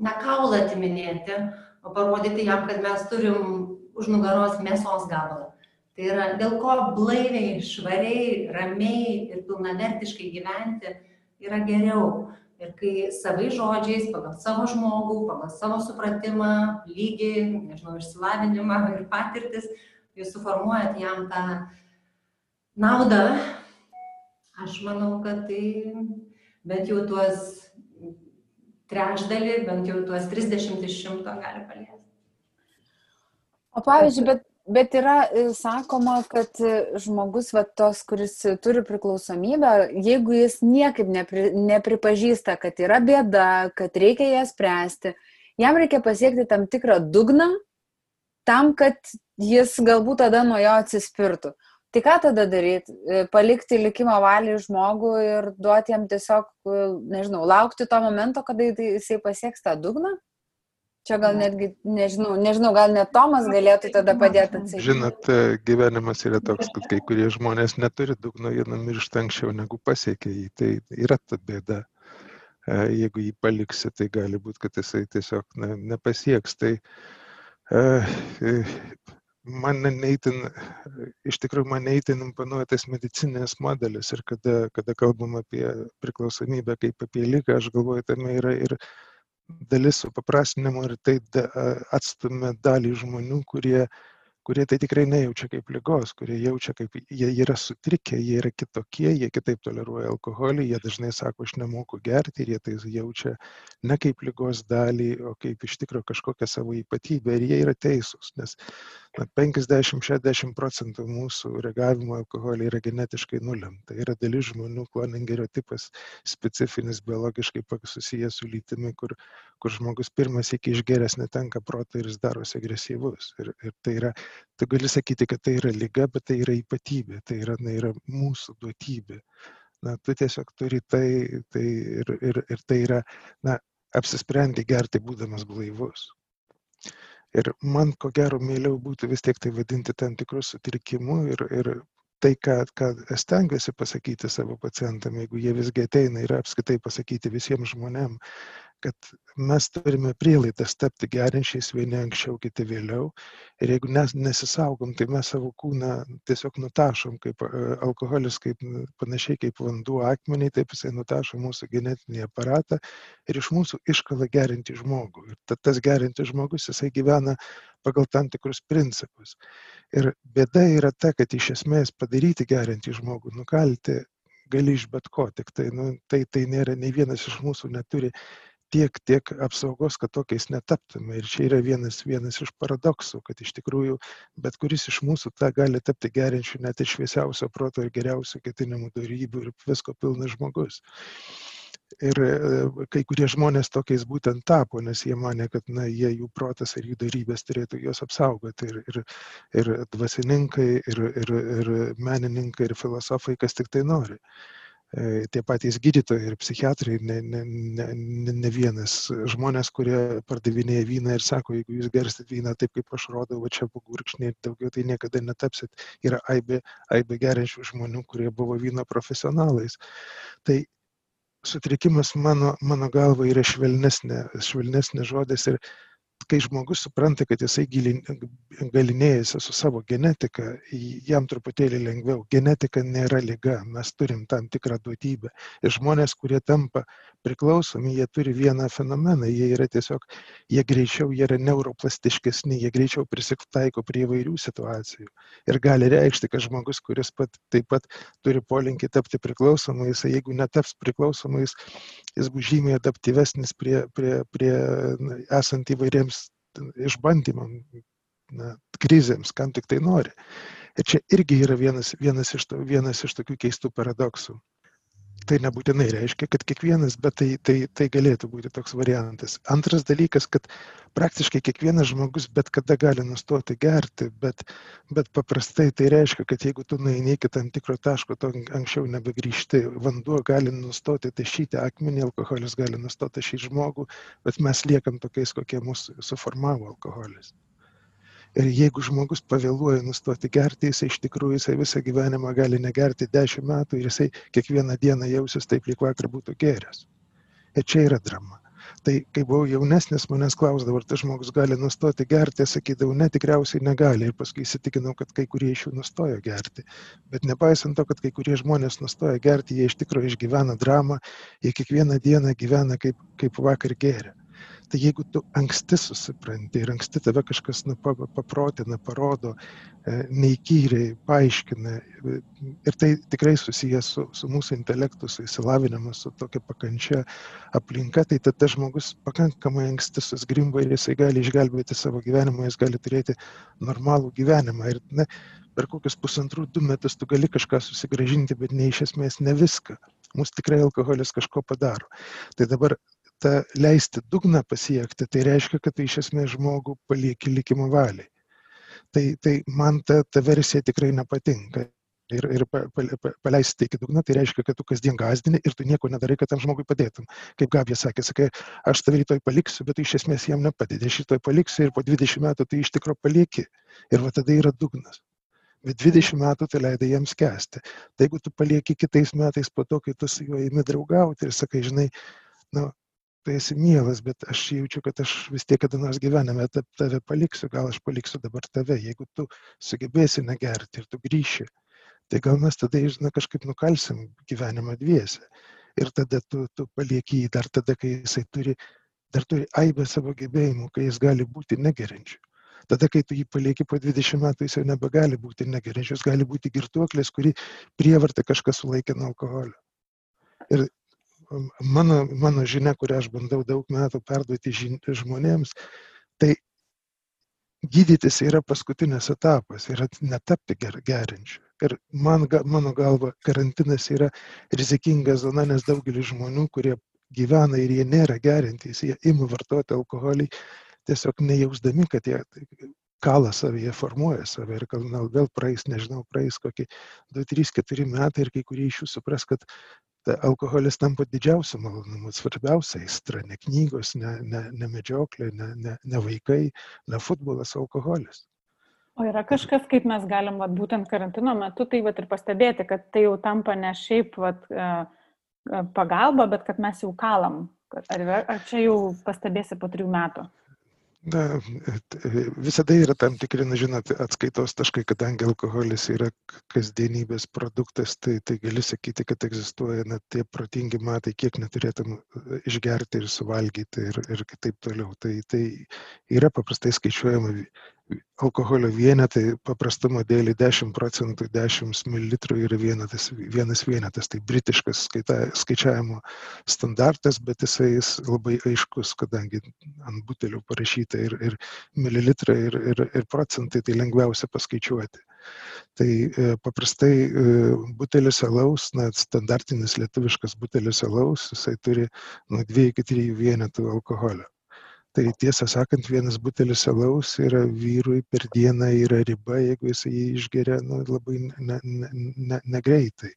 ne kaulą atiminėti, o parodyti jam, kad mes turim už nugaros mėsos gabalą. Tai yra dėl ko blaiviai, švariai, ramiai ir pilnavertiškai gyventi yra geriau. Ir kai savai žodžiais, pagal savo žmogų, pagal savo supratimą, lygį, nežinau, išsilavinimą ir patirtis, jūs suformuojat jam tą naudą, aš manau, kad tai bent jau tuos trečdalį, bent jau tuos 30 iš šimto gali paliesti. O pavyzdžiui, bet, bet yra e, sakoma, kad e, žmogus, va, tos, kuris turi priklausomybę, jeigu jis niekaip nepri, nepripažįsta, kad yra bėda, kad reikia ją spręsti, jam reikia pasiekti tam tikrą dugną, tam, kad jis galbūt tada nuo jo atsispirtų. Tai ką tada daryti? E, palikti likimo valiai žmogų ir duoti jam tiesiog, nežinau, laukti to momento, kada jisai pasieks tą dugną? Čia gal netgi, nežinau, nežinau, gal net Tomas galėtų tada padėti atsakyti. Žinot, e, gyvenimas yra toks, kad kai kurie žmonės neturi dugno, jie numiršta anksčiau negu pasiekia jį. Tai yra ta bėda. E, jeigu jį paliksi, tai gali būti, kad jisai tiesiog ne, nepasieks. Tai e, man neįtin, iš tikrųjų man neįtin imponuoja tas medicinės modelis ir kada, kada kalbam apie priklausomybę kaip apie lygą, aš galvoju, tame yra ir dalis supaprastinimo ir tai atstumia dalį žmonių, kurie, kurie tai tikrai nejaučia kaip lygos, kurie jaučia kaip jie yra sutrikę, jie yra kitokie, jie kitaip toleruoja alkoholį, jie dažnai sako, aš nemoku gerti ir jie tai jaučia ne kaip lygos dalį, o kaip iš tikrųjų kažkokią savo ypatybę ir jie yra teisūs, nes 50-60 procentų mūsų reagavimo alkoholį yra genetiškai nulemta. Yra dalis žmonių, kloningerio tipas specifinis biologiškai susijęs su lytimi, kur, kur žmogus pirmas iki išgeręs netenka proto ir jis darosi agresyvus. Ir, ir tai yra, tu gali sakyti, kad tai yra lyga, bet tai yra ypatybė, tai yra, na, yra mūsų duotybė. Na, tu tiesiog turi tai, tai ir, ir, ir tai yra, na, apsisprendi gerti būdamas blaivus. Ir man ko gero mieliau būtų vis tiek tai vadinti tam tikrų sutrikimų ir, ir tai, ką, ką stengiuosi pasakyti savo pacientam, jeigu jie visgi ateina ir apskaitai pasakyti visiems žmonėms, kad mes turime prielaidas tapti gerinčiais vieni anksčiau, kiti vėliau. Ir jeigu nes, nesisaugom, tai mes savo kūną tiesiog nutašom, kaip e, alkoholis, kaip, panašiai kaip vanduo akmeniai, taip jisai nutašo mūsų genetinį aparatą ir iš mūsų iškala gerinti žmogų. Ir tas gerinti žmogus, jisai gyvena pagal tam tikrus principus. Ir bėda yra ta, kad iš esmės padaryti gerinti žmogų, nukalti gali iš bet ko, tik tai, nu, tai, tai nėra, nei vienas iš mūsų neturi tiek tiek apsaugos kad tokiais netaptume ir čia yra vienas vienas iš paradoksų kad iš tikrųjų bet kuris iš mūsų tą gali tapti geriančiu net ir šviesiausio proto ir geriausių ketinimų dorybių ir visko pilnas žmogus ir e, kai kurie žmonės tokiais būtent tapo, nes jie mane, kad na, jie, jų protas ir jų darybės turėtų juos apsaugoti. Ir, ir, ir dvasininkai, ir, ir, ir menininkai, ir filosofai, kas tik tai nori. Tie patys gydytojai ir psichiatrai, ne, ne, ne, ne vienas žmonės, kurie pardavinėja vyną ir sako, jeigu jūs gersit vyną taip, kaip aš rodau, va čia pagurkšnė ir daugiau tai niekada netapsit, yra aibė, aibė geriančių žmonių, kurie buvo vyno profesionalais. Tai sutrikimas mano, mano galva yra švelnesnė, švelnesnė žodis ir kai žmogus supranta, kad jisai galinėjasi su savo genetika, jam truputėlį lengviau. Genetika nėra lyga, mes turim tam tikrą duotybę. Ir žmonės, kurie tampa priklausomi, jie turi vieną fenomeną, jie yra tiesiog, jie greičiau, jie yra neuroplastiškesni, jie greičiau prisitaiko prie įvairių situacijų. Ir gali reikšti, kad žmogus, kuris pat, taip pat turi polinkį tapti priklausomais, jisai jeigu netaps priklausomais, jis bus žymiai adaptyvesnis prie, prie, prie na, esant įvairiems išbandymam, na, krizėms, kam tik tai nori. Ir čia irgi yra vienas, vienas, iš, to, vienas iš tokių keistų paradoksų tai nebūtinai reiškia, kad kiekvienas, bet tai, tai, tai galėtų būti toks variantas. Antras dalykas, kad praktiškai kiekvienas žmogus bet kada gali nustoti gerti, bet, bet paprastai tai reiškia, kad jeigu tu nueini iki tam tikro taško, to anksčiau nebegrįžti, vanduo gali nustoti tašyti akmenį, alkoholis gali nustoti tašyti žmogų, bet mes liekam tokiais, kokie mūsų suformavo alkoholis. Ir jeigu žmogus pavėluoja nustoti gerti, jisai iš tikrųjų jisai visą gyvenimą gali negerti 10 metų ir jisai kiekvieną dieną jausis taip, lyg vakar būtų geręs. Ir čia yra drama. Tai kai buvau jaunesnis, manęs klausdavo, ar tas žmogus gali nustoti gerti, sakydavau, ne, tikriausiai negali. Ir paskui įsitikinau, kad kai kurie iš jų nustojo gerti. Bet nepaisant to, kad kai kurie žmonės nustoja gerti, jie iš tikrųjų išgyvena dramą, jie kiekvieną dieną gyvena kaip, kaip vakar geria tai jeigu tu anksti susipranti ir anksti tave kažkas nu, paprotina, parodo, e, neįkyriai, paaiškina, ir tai tikrai susijęs su, su mūsų intelektu, su įsilavinimu, su tokia pakančia aplinka, tai tada žmogus pakankamai anksti susgrimba ir jisai gali išgelbėti savo gyvenimą, jis gali turėti normalų gyvenimą. Ir, ne, per kokius pusantrų, du metus tu gali kažką susigražinti, bet ne iš esmės ne viską. Mūsų tikrai alkoholis kažko padaro. Tai dabar tą leisti dugną pasiekti, tai reiškia, kad tai iš esmės žmogų palieki likimo valiai. Tai, tai man ta, ta versija tikrai nepatinka. Ir, ir pa, pa, pa, paleisti iki dugno, tai reiškia, kad tu kasdien gazdini ir tu nieko nedarai, kad tam žmogui padėtum. Kaip Gabija sakė, sakai, aš tave rytoj paliksiu, bet tu iš esmės jam nepadedi. Aš rytoj paliksiu ir po 20 metų tu iš tikro palieki. Ir va tada yra dugnas. Bet 20 metų tu leidai jiems kesti. Tai jeigu tu palieki kitais metais po to, kai tu su juo įimi draugauti ir sakai, žinai, nu, tu esi mielas, bet aš jaučiu, kad aš vis tiek kada nors gyvenime tave paliksiu, gal aš paliksiu dabar tave, jeigu tu sugebėsi negerti ir tu grįši, tai gal mes tada, žinai, kažkaip nukalsim gyvenimą dviese. Ir tada tu, tu palieki jį dar tada, kai jisai turi, dar turi aibę savo gebėjimų, kai jis gali būti negerinčiu. Tada, kai tu jį palieki po 20 metų, jis jau nebegali būti negerinčius, gali būti girtuoklis, kurį prievartą kažkas sulaikė nuo alkoholio. Ir mano, mano žinia, kurią aš bandau daug metų perduoti žmonėms, tai gydytis yra paskutinis etapas, yra netapti ger, gerinčiu. Ir man, mano galva, karantinas yra rizikinga zona, nes daugelis žmonių, kurie gyvena ir jie nėra gerintys, jie ima vartoti alkoholį, tiesiog nejausdami, kad jie kalą savyje, formuoja save ir gal vėl praeis, nežinau, praeis kokie 2, 3, 4 metai ir kai kurie iš jų supras, kad alkoholis tampa didžiausiu malonumu, svarbiausia aistra, ne knygos, ne, ne, ne medžioklė, ne, ne, ne vaikai, ne futbolas, alkoholis. O yra kažkas, kaip mes galim, vat, būtent karantino metu, tai vat, ir pastebėti, kad tai jau tampa ne šiaip vat, pagalba, bet kad mes jau kalam. Ar, ar čia jau pastebėsi po trijų metų? Na, visada yra tam tikri, na, žinot, atskaitos taškai, kadangi alkoholis yra kasdienybės produktas, tai, tai gali sakyti, kad egzistuoja net tie protingi matai, kiek neturėtum e, išgerti ir suvalgyti ir, ir taip toliau. Tai, tai yra paprastai skaičiuojama alkoholio vienetai paprastumo dėlį 10 procentų 10 ml yra vienetas, vienas vienetas. Tai britiškas skaita, skaičiavimo standartas, bet jisai jis labai aiškus, kadangi ant butelių parašyta ir, ir mililitrai, ir, ir, ir procentai, tai lengviausia paskaičiuoti. Tai e, paprastai e, butelis alaus, na, standartinis lietuviškas butelis alaus, jisai turi nuo 2 iki 3 vienetų alkoholio tai tiesą sakant vienas butelis alaus yra vyrui per dieną yra riba jeigu jisai jį išgeria nu, labai ne, ne, ne, negreitai.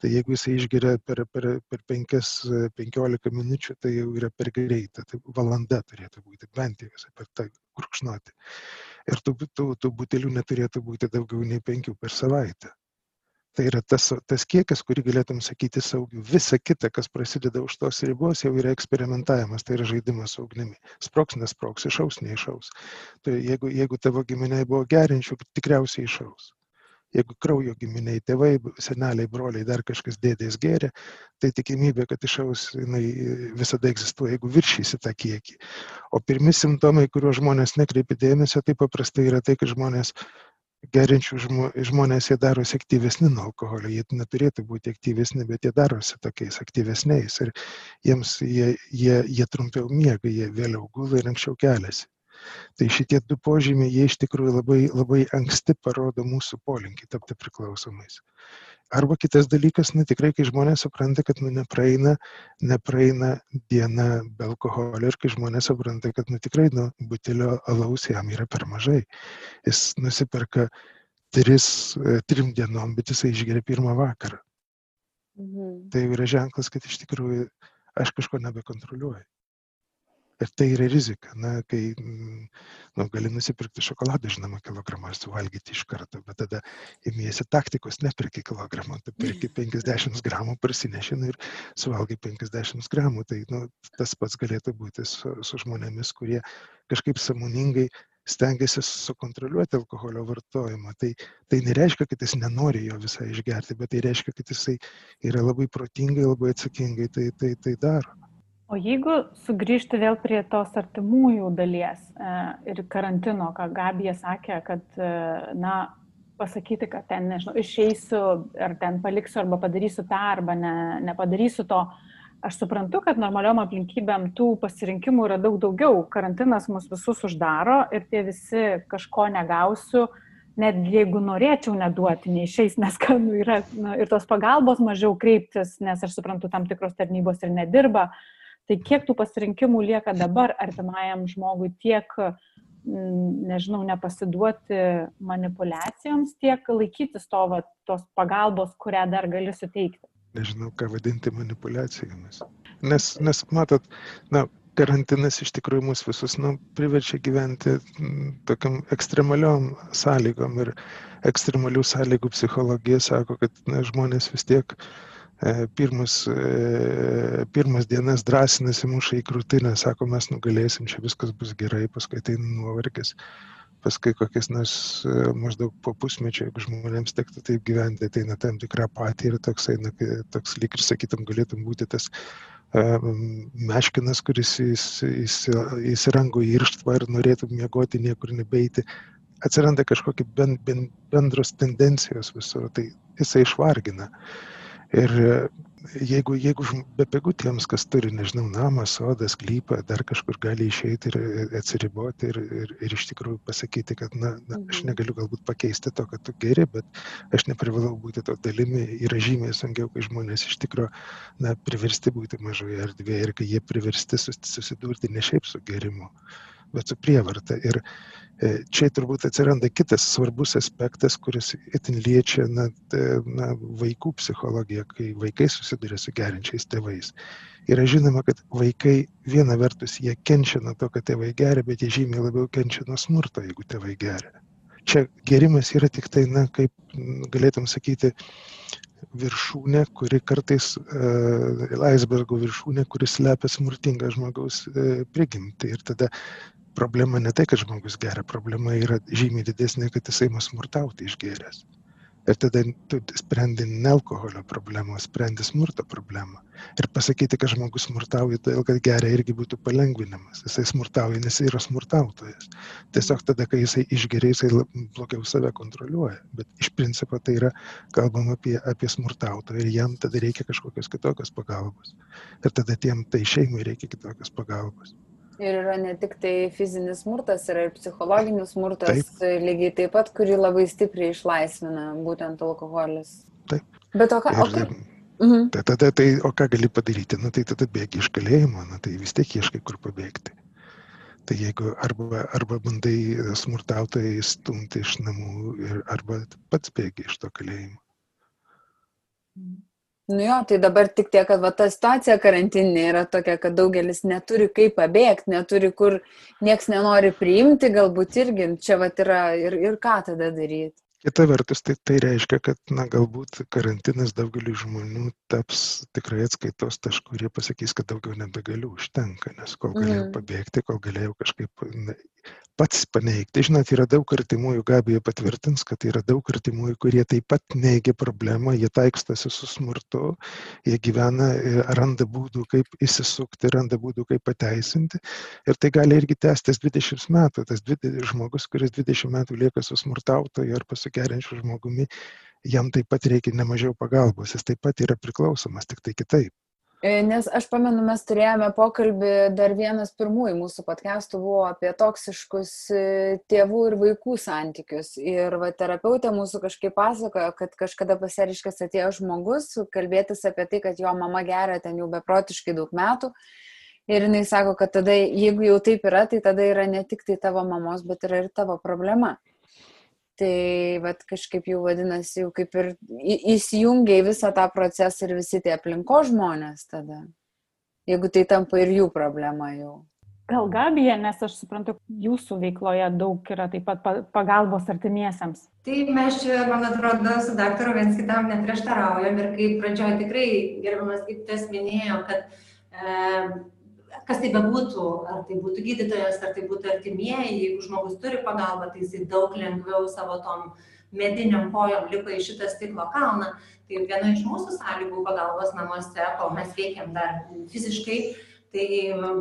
Tai jeigu jisai išgeria per, per, per 5-15 minučių, tai jau yra per greita. Tai valanda turėtų būti, bent jau per tą gurkšnoti. Ir tų, tų, tų butelių neturėtų būti daugiau nei 5 per savaitę. Tai yra tas, tas kiekis, kurį galėtum sakyti saugiu. Visa kita, kas prasideda už tos ribos, jau yra eksperimentavimas, tai yra žaidimas su ugnimi. Sproks, nesproks, išaus, neišaus. Tai jeigu, jeigu tavo giminiai buvo gerinčių, tikriausiai išaus. Jeigu kraujo giminiai, tėvai, seneliai, broliai, dar kažkas dėdės geria, tai tikimybė, kad išaus, jinai visada egzistuoja, jeigu viršysi tą kiekį. O pirmi simptomai, kuriuos žmonės nekreipia dėmesio, tai paprastai yra tai, kad žmonės geriančių žmonės jie darosi aktyvesni nuo alkoholio, jie neturėtų būti aktyvesni, bet jie darosi tokiais aktyvesniais ir jiems jie, jie, jie trumpiau miega, jie vėliau gula ir anksčiau keliasi. Tai šitie du požymiai, jie iš tikrųjų labai, labai anksti parodo mūsų polinkį tapti priklausomais. Arba kitas dalykas, na tikrai, kai žmonės supranta, kad nu, nepraeina, nepraeina diena be alkoholio ir kai žmonės supranta, kad nu, tikrai nu, butelio alaus jam yra per mažai. Jis nusiperka tris, e, trim dienom, bet jisai išgeria pirmą vakarą. Mhm. Tai yra ženklas, kad iš tikrųjų aš kažko nebekontroliuoju. Ir tai yra rizika. Na, kai nu, gali nusipirkti šokoladą, žinoma, kilogramą suvalgyti iš karto, bet tada įmėsi taktikos, nepirki kilogramą, tu pirki 50 gramų, parsineši nu, ir suvalgai 50 gramų. Tai nu, tas pats galėtų būti su, su žmonėmis, kurie kažkaip samoningai stengiasi sukontroliuoti alkoholio vartojimą. Tai, tai nereiškia, kad jis nenori jo visai išgerti, bet tai reiškia, kad jisai yra labai protingai, labai atsakingai tai, tai, tai daro. O jeigu sugrįžti vėl prie tos artimųjų dalies e, ir karantino, ką Gabija sakė, kad, e, na, pasakyti, kad ten, nežinau, išeisiu, ar ten paliksiu, arba padarysiu tą, arba ne, nepadarysiu to, aš suprantu, kad normaliom aplinkybėm tų pasirinkimų yra daug daugiau. Karantinas mus visus uždaro ir tie visi kažko negausiu, net jeigu norėčiau neduoti, neišeis, nes nu, yra nu, ir tos pagalbos mažiau kreiptis, nes aš suprantu, tam tikros tarnybos ir nedirba. Uh, Tai kiek tų pasirinkimų lieka dabar artimajam žmogui tiek, mm, nežinau, nepasiduoti manipulacijoms, tiek laikytis to, va, tos pagalbos, kurią dar gali suteikti. Nežinau, ką vadinti manipulacijomis. Nes, nes matot, na, karantinas iš tikrųjų mus visus nu, priverčia gyventi mm, tokiam ekstremaliom sąlygom ir ekstremalių sąlygų psichologija sako, kad na, žmonės vis tiek uh, E, pirmus, e, pirmas dienas drąsinasi muša į krūtinę, sako, mes nugalėsim, čia viskas bus gerai, paskui tai nuovargis, paskui kokias nors e, maždaug po pusmečio, jeigu žmonėms tektų taip gyventi, tai na tam tikrą patį ir toksai, na, toks lyg ir sakytum, galėtum būti tas meškinas, kuris įsirango į irštvą ir norėtų miegoti, niekur nebeiti, atsiranda kažkokie ben, ben, bendros tendencijos visur, tai jisai išvargina. Ir jeigu, jeigu bepigu tiems, kas turi, nežinau, namą, sodą, sklypą, dar kažkur gali išeiti ir atsiriboti ir, ir, ir iš tikrųjų pasakyti, kad, na, na, aš mhm. negaliu galbūt pakeisti to, kad tu geri, bet aš neprivalau būti to dalimi, yra žymiai sunkiau, kai žmonės iš tikrųjų, na, priversti būti mažoje erdvėje ir kai jie priversti susidurti ne šiaip su gerimu, bet su prievarta. Ir E, čia turbūt atsiranda kitas svarbus aspektas, kuris itin liečia na, na, vaikų psichologiją, kai vaikai susiduria su gerinčiais tėvais. Yra žinoma, kad vaikai viena vertus jie kenčia nuo to, kad tėvai geria, bet jie žymiai labiau kenčia nuo smurto, jeigu tėvai geria. Čia gerimas yra tik tai, na, kaip galėtum sakyti, viršūnė, kuri kartais uh, icebergo viršūnė, kuris slepia smurtingą žmogaus uh, prigimtį. Ir tada problema ne tai, kad žmogus geria, problema yra žymiai didesnė, kad jisai mus smurtauti išgeręs. Ir tada tu sprendi ne alkoholio problemą, sprendi smurto problemą. Ir pasakyti, kad žmogus smurtauja, todėl kad geria irgi būtų palengvinimas. Jisai smurtauja, nes yra smurtautojas. Tiesiog tada, kai jisai išgeria, jisai blogiau save kontroliuoja. Bet iš principo tai yra kalbama apie, apie smurtautoją ir jam tada reikia kažkokios kitokios pagalbos. Ir tada tiem tai šeimai reikia kitokios pagalbos. Ir yra ne tik tai fizinis smurtas, yra ir psichologinis smurtas, taip. lygiai taip pat, kurį labai stipriai išlaisvina būtent alkoholis. Taip. Bet o ką? Ir, o kaip? Mhm. Tai tada, tai, o ką gali padaryti? Nu, tai tada bėgi iš kalėjimo, nu, tai vis tiek ieškai kur pabėgti. Tai jeigu arba, arba bandai smurtautojai stumti iš namų, ir, arba pats bėgi iš to kalėjimo. Mhm. Nu jo, tai dabar tik tiek, kad va, ta situacija karantinė yra tokia, kad daugelis neturi kaip pabėgti, neturi kur, nieks nenori priimti, galbūt irgi čia va yra ir, ir ką tada daryti. Kita vertus, tai, tai reiškia, kad na, galbūt karantinas daugeliu žmonių taps tikrai atskaitos tašku jie pasakys, kad daugiau nebegaliu, užtenka, nes kol galėjau mm. pabėgti, kol galėjau kažkaip na, pats paneigti. Žinot, yra daug artimųjų, Gabija patvirtins, kad yra daug artimųjų, kurie taip pat neigia problemą, jie taikstasi su smurtu, jie gyvena, e, randa būdų, kaip įsisukti, randa būdų, kaip pateisinti. Ir tai gali irgi tęstis 20 metų. Tas žmogus, kuris 20 metų lieka su smurtautoju ar pasigerinčiu žmogumi, jam taip pat reikia nemažiau pagalbos, jis taip pat yra priklausomas, tik tai kitaip. E, nes aš pamenu, mes turėjome pokalbį, dar vienas pirmųjų mūsų podcastų buvo apie toksiškus e, tėvų ir vaikų santykius. Ir va, terapeutė mūsų kažkaip pasakojo, kad kažkada pasiriškas atėjo žmogus kalbėtis apie tai, kad jo mama geria ten jau beprotiškai daug metų. Ir jinai sako, kad tada, jeigu jau taip yra, tai tada yra ne tik tai tavo mamos, bet yra ir tavo problema. Tai vat, kažkaip jau vadinasi, jau kaip ir įsijungia į visą tą procesą ir visi tie aplinko žmonės tada. Jeigu tai tampa ir jų problema jau. Gal Gabija, nes aš suprantu, jūsų veikloje daug yra taip pat pagalbos artimiesiems. Tai mes čia, man atrodo, su daktaru viens kitam neprieštaraujam ir kaip pradžioje tikrai gerbiamas gydytojas minėjo, kad e, kas tai bebūtų, ar tai būtų gydytojas, ar tai būtų artimieji, jeigu žmogus turi pagalbą, tai jisai daug lengviau savo tom mediniam kojom lipa į šitą stiklo kalną. Tai viena iš mūsų sąlygų pagalbos namuose, kol mes veikiam dar fiziškai, tai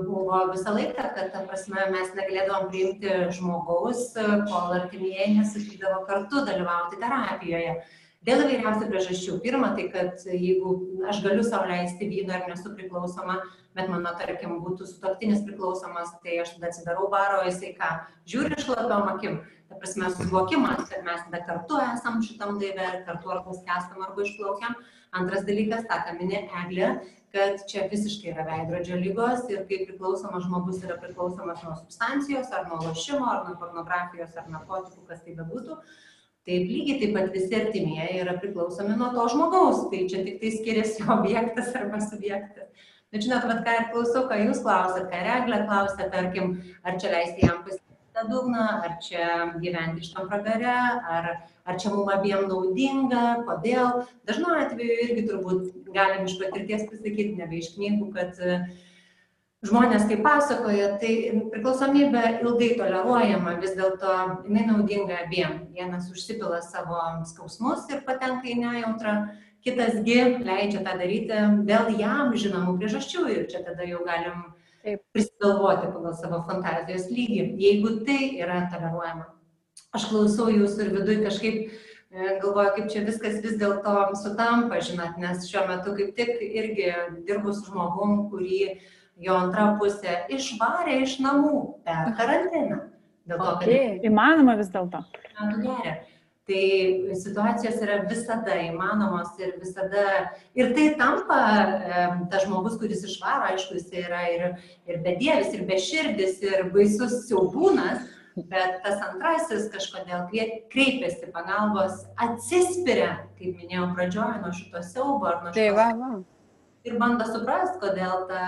buvo visą laiką, kad, ta prasme, mes negalėdavom priimti žmogaus, kol artimieji nesutikdavo kartu dalyvauti terapijoje. Dėl įvairiausių priežasčių. Pirma, tai kad jeigu aš galiu savo leisti vyną ir nesu priklausoma, bet mano, tarkim, būtų sutoktinis priklausomas, tai aš tada atsidarau baro, jisai ką, žiūri šlapiom akim. Ta prasme, suvokimas, kad mes tada kartu esam šitam laive, kartu arba skęstam, arba išplaukiam. Antras dalykas, tą ką minė Eglė, kad čia visiškai yra veidrodžio lygos ir kai priklausomas žmogus yra priklausomas nuo substancijos, ar nuo lošimo, ar nuo pornografijos, ar narkotikų, kas tai bebūtų, Taip lygiai taip pat visi artimieji yra priklausomi nuo to žmogaus, tai čia tik tai skiriasi objektas arba subjektas. Bet žinot, vat, ką ir klausau, ką jūs klausėt, ką Reglė klausė, tarkim, ar čia leisti jam pasiekti tą dugną, ar čia gyventi iš tam pragare, ar, ar čia mums abiem naudinga, kodėl. Dažnu atveju irgi turbūt galim iš patirties pasakyti, nebe iš knygų, kad žmonės kaip pasakoja, tai priklausomybė ilgai toleruojama, vis dėlto jinai naudinga abiem. Vienas užsipila savo skausmus ir patenka į nejautrą, kitasgi leidžia tą daryti dėl jam žinomų priežasčių ir čia tada jau galim prisigalvoti pagal savo fantazijos lygį, jeigu tai yra toleruojama. Aš klausau jūsų ir viduje kažkaip e, galvoju, kaip čia viskas vis dėlto sutampa, žinot, nes šiuo metu kaip tik irgi dirbu su žmogum, kurį jo antra pusė išvarė iš namų per karantiną. Dėl to, kad okay. įmanoma vis dėlto. Tai situacijos yra visada įmanomos ir visada, ir tai tampa tas žmogus, kuris išvaro, aišku, jis yra ir, ir bedievis, ir beširdis, ir baisus siaubūnas, bet tas antrasis kažkodėl kreipiasi pagalbos, atsispiria, kaip minėjau pradžioje, nuo šito siaubo ar nuo šito. Tai va, va. Ir bando suprasti, kodėl ta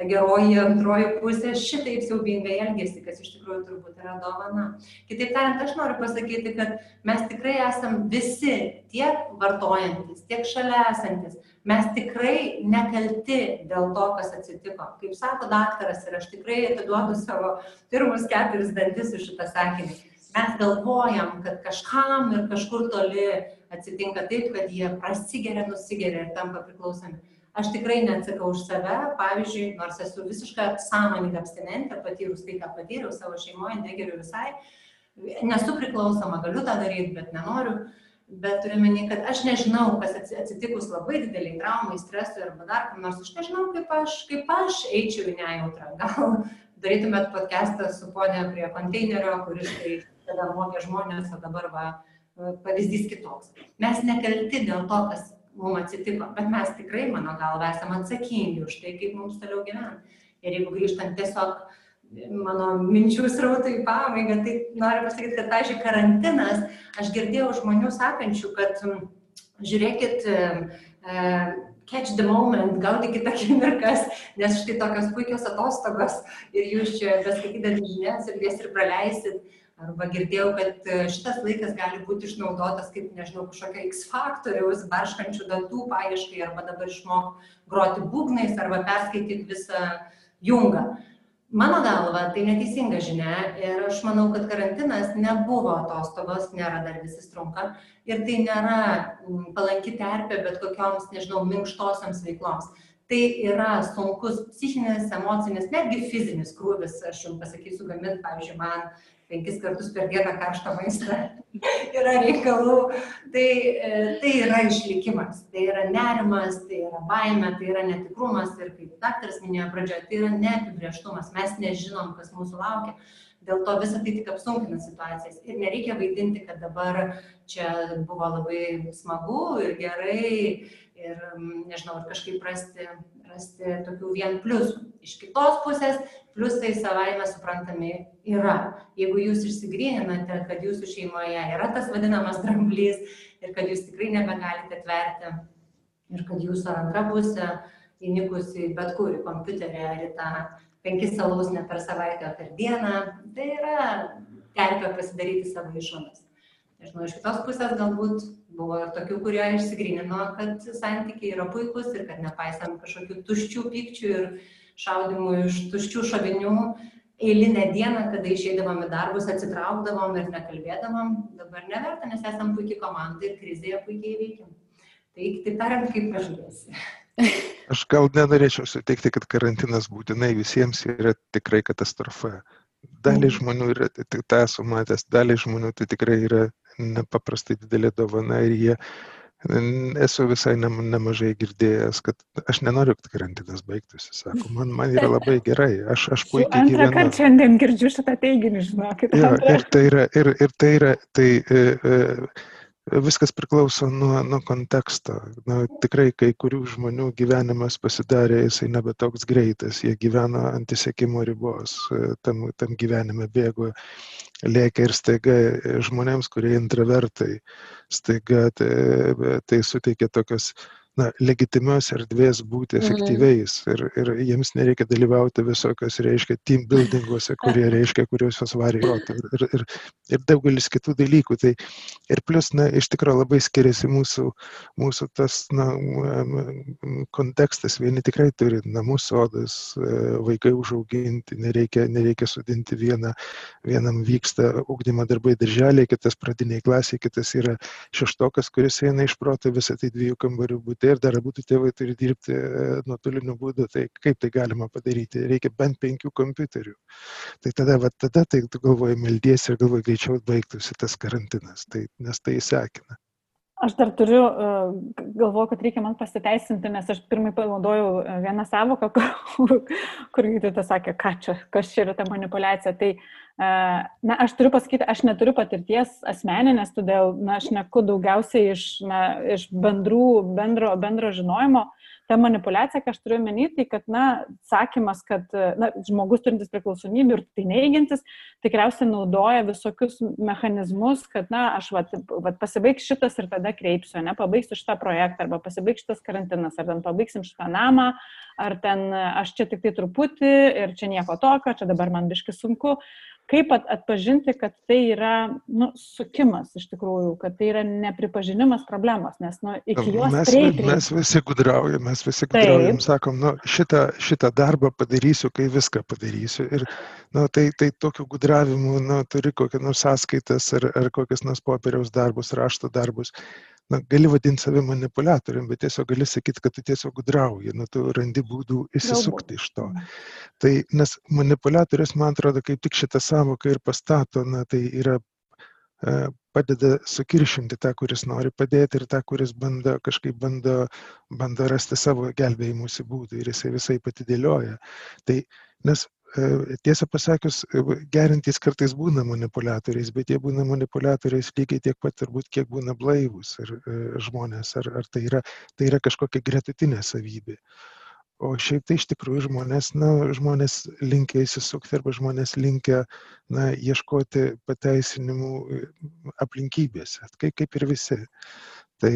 ta geroji antroji pusė šitaip siaubingai elgesi, kas iš tikrųjų turbūt yra dovana. Kitaip tariant, aš noriu pasakyti, kad mes tikrai esam visi, tiek vartojantis, tiek šalia esantis, mes tikrai nekalti dėl to, kas atsitiko. Kaip sako daktaras, ir aš tikrai atiduodu savo pirmus keturis dantis iš šitą sakinį. Mes galvojam, kad kažkam ir kažkur toli atsitinka taip, kad jie prasigeria, nusigeria ir tampa priklausomi Aš tikrai neatsakau už save, pavyzdžiui, nors esu visiška sąmoninga abstinentė, patyrus tai, ką patyriau savo šeimoje, negeriu visai, nesu priklausoma, galiu tą daryti, bet nenoriu. Bet turiu menį, kad aš nežinau, kas atsitikus labai dideliai traumai, stresui arba dar kam nors, aš nežinau, kaip aš, kaip aš eičiau į nejautrą. Gal darytumėt podcastą su ponė prie konteinerio, kuris tai tada mokė žmonės, o dabar va, pavyzdys kitoks. Mes nekalti dėl to, kas mums atsitiko, bet mes tikrai, mano galva, esame atsakingi už tai, kaip mums toliau gyventi. Ir jeigu grįžtant tiesiog mano minčių srautai pabaigą, tai noriu pasakyti, kad, pažiūrėjau, karantinas, aš girdėjau žmonių sakančių, kad žiūrėkit, catch the moment, gaudykit akimirkas, nes štai tokios puikios atostogos ir jūs čia beskaitydami žinias jas ir praleisit Arba girdėjau, kad e, šitas laikas gali būti išnaudotas kaip, nežinau, kažkokio X faktoriaus, barškančių dantų paieškai, arba dabar išmok groti būgnais, arba perskaityti visą jungą. Mano galva, tai neteisinga žinia ir aš manau, kad karantinas nebuvo atostogos, nėra dar visi trunka ir tai nėra palanki terpė bet kokioms, nežinau, minkštosiams veikloms. Tai yra sunkus psichinis, emocinis, netgi fizinis krūvis, aš jums pasakysiu, gamint, pavyzdžiui, man penkis kartus per dieną karštą maistą yra reikalų. Tai, e, tai yra išlikimas, tai yra nerimas, tai yra baime, tai yra netikrumas ir kaip daktaras minėjo pradžioje, tai yra neapibrieštumas, mes nežinom, kas mūsų laukia. Dėl to visą tai tik apsunkina situacijas. Ir nereikia vaidinti, kad dabar čia buvo labai smagu ir gerai ir, nežinau, kažkaip rasti, rasti tokių vien pliusų. Iš kitos pusės pliusai savaime suprantami yra. Jeigu jūs išsigryninate, kad jūsų šeimoje yra tas vadinamas dramblys ir kad jūs tikrai nebegalite tverti ir kad jūsų antra pusė įnikusi bet kur į kompiuterį ar į tą penkis salaus ne per savaitę, o per dieną, tai yra terpė pasidaryti savo išvadas. Nežinau, iš kitos pusės galbūt buvo ir tokių, kurie išsigrynino, kad santykiai yra puikus ir kad nepaisant kažkokių tuščių pykčių ir šaudimų iš tuščių šovinių eilinę dieną, kada išeidavom į darbus, atsitraukdavom ir nekalbėdavom, dabar neverta, nes esam puikiai komanda ir krizėje puikiai veikiam. Tai kitaip tariant, kaip pažiūrėsi. Aš gal nenorėčiau suteikti, kad karantinas būtinai visiems yra tikrai katastrofa. Dalį mhm. žmonių yra, tai tą esu matęs, dalį žmonių tai tikrai yra nepaprastai didelė dovana ir jie esu visai nemažai girdėjęs, kad aš nenoriu, kad karantinas baigtųsi, sako, man, man yra labai gerai, aš, aš puikiai gyvenu. Antrą kartą šiandien girdžiu šitą teiginį, žinokit. Jo, ir tai yra, ir, ir tai yra, tai e, e, viskas priklauso nuo, nuo konteksto. Na, tikrai kai kurių žmonių gyvenimas pasidarė, jisai nebe toks greitas, jie gyveno antisiekimo ribos, e, tam, tam gyvenime bėgo lėkia ir staiga žmonėms, kurie intravertai, staiga tai, tai suteikia tokios na, legitimios erdvės būti Mhm. efektyviais ir, ir jiems nereikia dalyvauti visokios, reiškia, team buildinguose, kurie reiškia, kuriuos jos varijuotų ir, ir, ir, ir daugelis kitų dalykų. Tai ir plus, na, iš tikrųjų labai skiriasi mūsų, mūsų tas, na, kontekstas. Vieni tikrai turi namus, sodas, e, vaikai užauginti, nereikia, nereikia sudinti vieną, vienam vyksta ugdymo darbai darželiai, kitas pradiniai klasiai, kitas yra šeštokas, kuris eina iš proto visą tai dviejų kambarių būti ir dar būtų tėvai turi dirbti e, nuotoliniu būdu. Tai kaip tai galima padaryti? Reikia bent penkių kompiuterių. Tai tada, va, tada tai tu galvoji, meldiesi ir galvoji, greičiau baigtųsi tas karantinas, tai, nes tai sekina. Aš dar turiu, e, galvoju, kad reikia man pasiteisinti, nes aš pirmai panaudojau e, vieną savoką, kur, kur gydytojas sakė, ką čia, kas čia yra ta manipulacija. Tai, e, na, aš turiu pasakyti, aš neturiu patirties asmeninės, todėl, na, aš neku daugiausiai iš, na, iš bendrų, bendro, bendro žinojimo. Ta manipulacija, ką aš turiu menį, tai kad, na, sakymas, kad na, žmogus turintis priklausomybę ir tai neigintis, tikriausiai naudoja visokius mechanizmus, kad, na, aš vat, vat pasibaigs šitas ir tada kreipsiu, ne, pabaigsiu šitą projektą, arba pasibaigs šitas karantinas, ar ten pabaigsim šitą namą, ar ten aš čia tik tai truputį ir čia nieko tokio, čia dabar man biški sunku. Kaip at, atpažinti, kad tai yra nu, sukimas iš tikrųjų, kad tai yra nepripažinimas problemos, nes nu, iki jos Mes, reikia. mes visi gudraujam, mes visi gudraujam, sakom, nu, šitą, šitą darbą padarysiu, kai viską padarysiu. Ir nu, tai, tai tokiu gudravimu, nu, turi kokią nors sąskaitas ar, ar kokias nors popieriaus darbus, rašto darbus. Na, gali vadinti save manipuliatorium, bet tiesiog gali sakyti, kad tu tiesiog gudrauji, nu, tu randi būdų įsisukti iš to. Tai, nes manipuliatorius, man atrodo, kaip tik šitą savoką ir pastato, na, tai yra e, padeda sukiršinti tą, kuris nori padėti ir tą, kuris bando kažkaip bando, bando rasti savo gelbėjimusi būdų ir jisai visai patidėlioja. Tai, nes tiesą pasakius, e, gerintys kartais būna manipuliatoriais, bet jie būna manipuliatoriais lygiai tiek pat turbūt, kiek būna blaivus ar, e, žmonės, ar, ar tai, yra, tai yra kažkokia gretutinė savybė. O šiaip tai iš tikrųjų žmonės, na, žmonės linkia įsisukti arba žmonės linkia, na, ieškoti pateisinimų e, aplinkybėse, kaip, kaip ir visi. Tai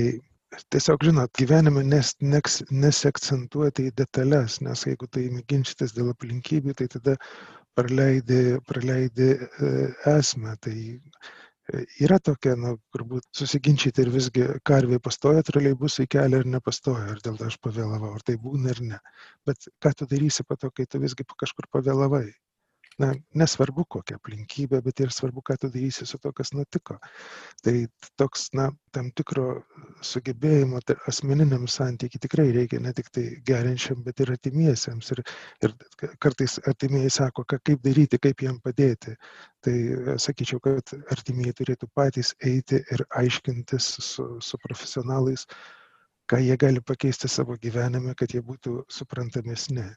tiesiog, žinot, gyvenime nes, neks, nesiakcentuoti į detalės, nes jeigu tai ginčytis dėl aplinkybių, tai tada praleidi, praleidi e, esmę. Tai e, yra tokia, na, turbūt susiginčyti ir visgi karvė pastoja troleibusai kelią ar nepastoja, ar dėl to aš pavėlavau, ar tai būna ar ne. Bet ką tu darysi po to, kai tu visgi kažkur pavėlavai? Na, nesvarbu kokia aplinkybė, bet ir svarbu, ką tu darysi su to, kas nutiko. Tai toks, na, tam tikro sugebėjimo tai asmeniniam santykiai tikrai reikia ne tik tai gerinčiam, bet ir artimiesiems. Ir, ir kartais artimieji sako, ką, kaip daryti, kaip jam padėti. Tai sakyčiau, kad artimieji turėtų patys eiti ir aiškintis su, su profesionalais, ką jie gali pakeisti savo gyvenime, kad jie būtų suprantamesni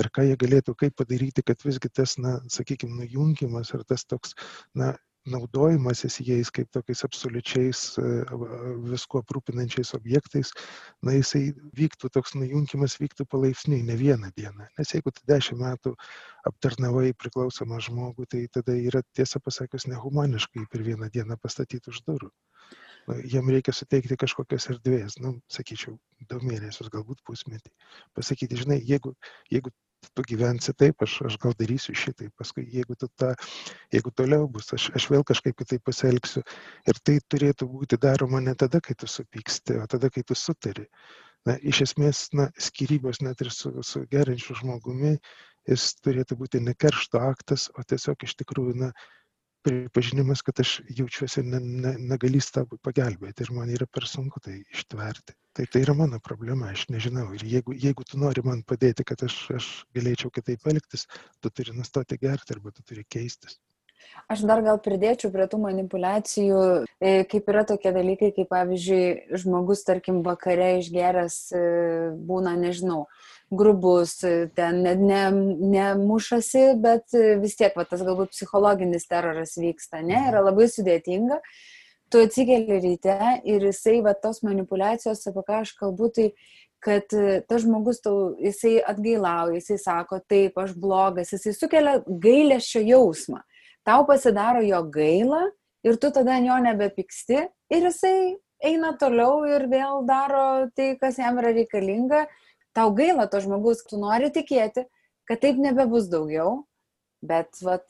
ir ką jie galėtų, kaip padaryti, kad visgi tas, na, sakykime, nujungimas ar tas toks, na, naudojimasis jais kaip tokiais absoliučiais viskuo aprūpinančiais objektais, na, jisai vyktų, toks nujungimas vyktų palaipsniui, ne vieną dieną. Nes jeigu tu dešimt metų aptarnavai priklausomą žmogų, tai tada yra tiesą pasakius nehumaniškai per vieną dieną pastatyti už durų jam reikia suteikti kažkokios erdvės, nu, sakyčiau, du mėnesius, galbūt pusmetį. Pasakyti, žinai, jeigu, jeigu tu gyvensi taip, aš, aš gal darysiu šitai, paskui jeigu, tu ta, jeigu toliau bus, aš, aš vėl kažkaip kitaip pasielgsiu. Ir tai turėtų būti daroma ne tada, kai tu supyksti, o tada, kai tu sutari. Na, iš esmės, na, skirybos net ir su, su gerinčiu žmogumi, jis turėtų būti ne keršto aktas, o tiesiog iš tikrųjų, na, pripažinimas, kad aš jaučiuosi ne, ne, negalys tau pagelbėti ir man yra per sunku tai ištverti. Tai tai yra mano problema, aš nežinau. Ir jeigu, jeigu tu nori man padėti, kad aš, aš galėčiau kitaip elgtis, tu turi nustoti gerti arba tu turi keistis. Aš dar gal pridėčiau prie tų manipulacijų, kaip yra tokie dalykai, kaip pavyzdžiui, žmogus, tarkim, vakare išgeręs būna, nežinau, grubus, ten net ne, nemušasi, bet vis tiek va, tas galbūt psichologinis teroras vyksta, ne, yra labai sudėtinga. Tu atsikeli ryte ir jisai, va, tos manipulacijos, apie ką aš kalbu, tai kad tas žmogus, tau, jisai atgailauja, jisai sako, taip, aš blogas, jisai sukelia gailėšio jausmą. Tau pasidaro jo gaila ir tu tada jo nebepyksti ir jisai eina toliau ir vėl daro tai, kas jam yra reikalinga, tau gaila to žmogus, tu nori tikėti, kad taip nebebus daugiau, bet vat,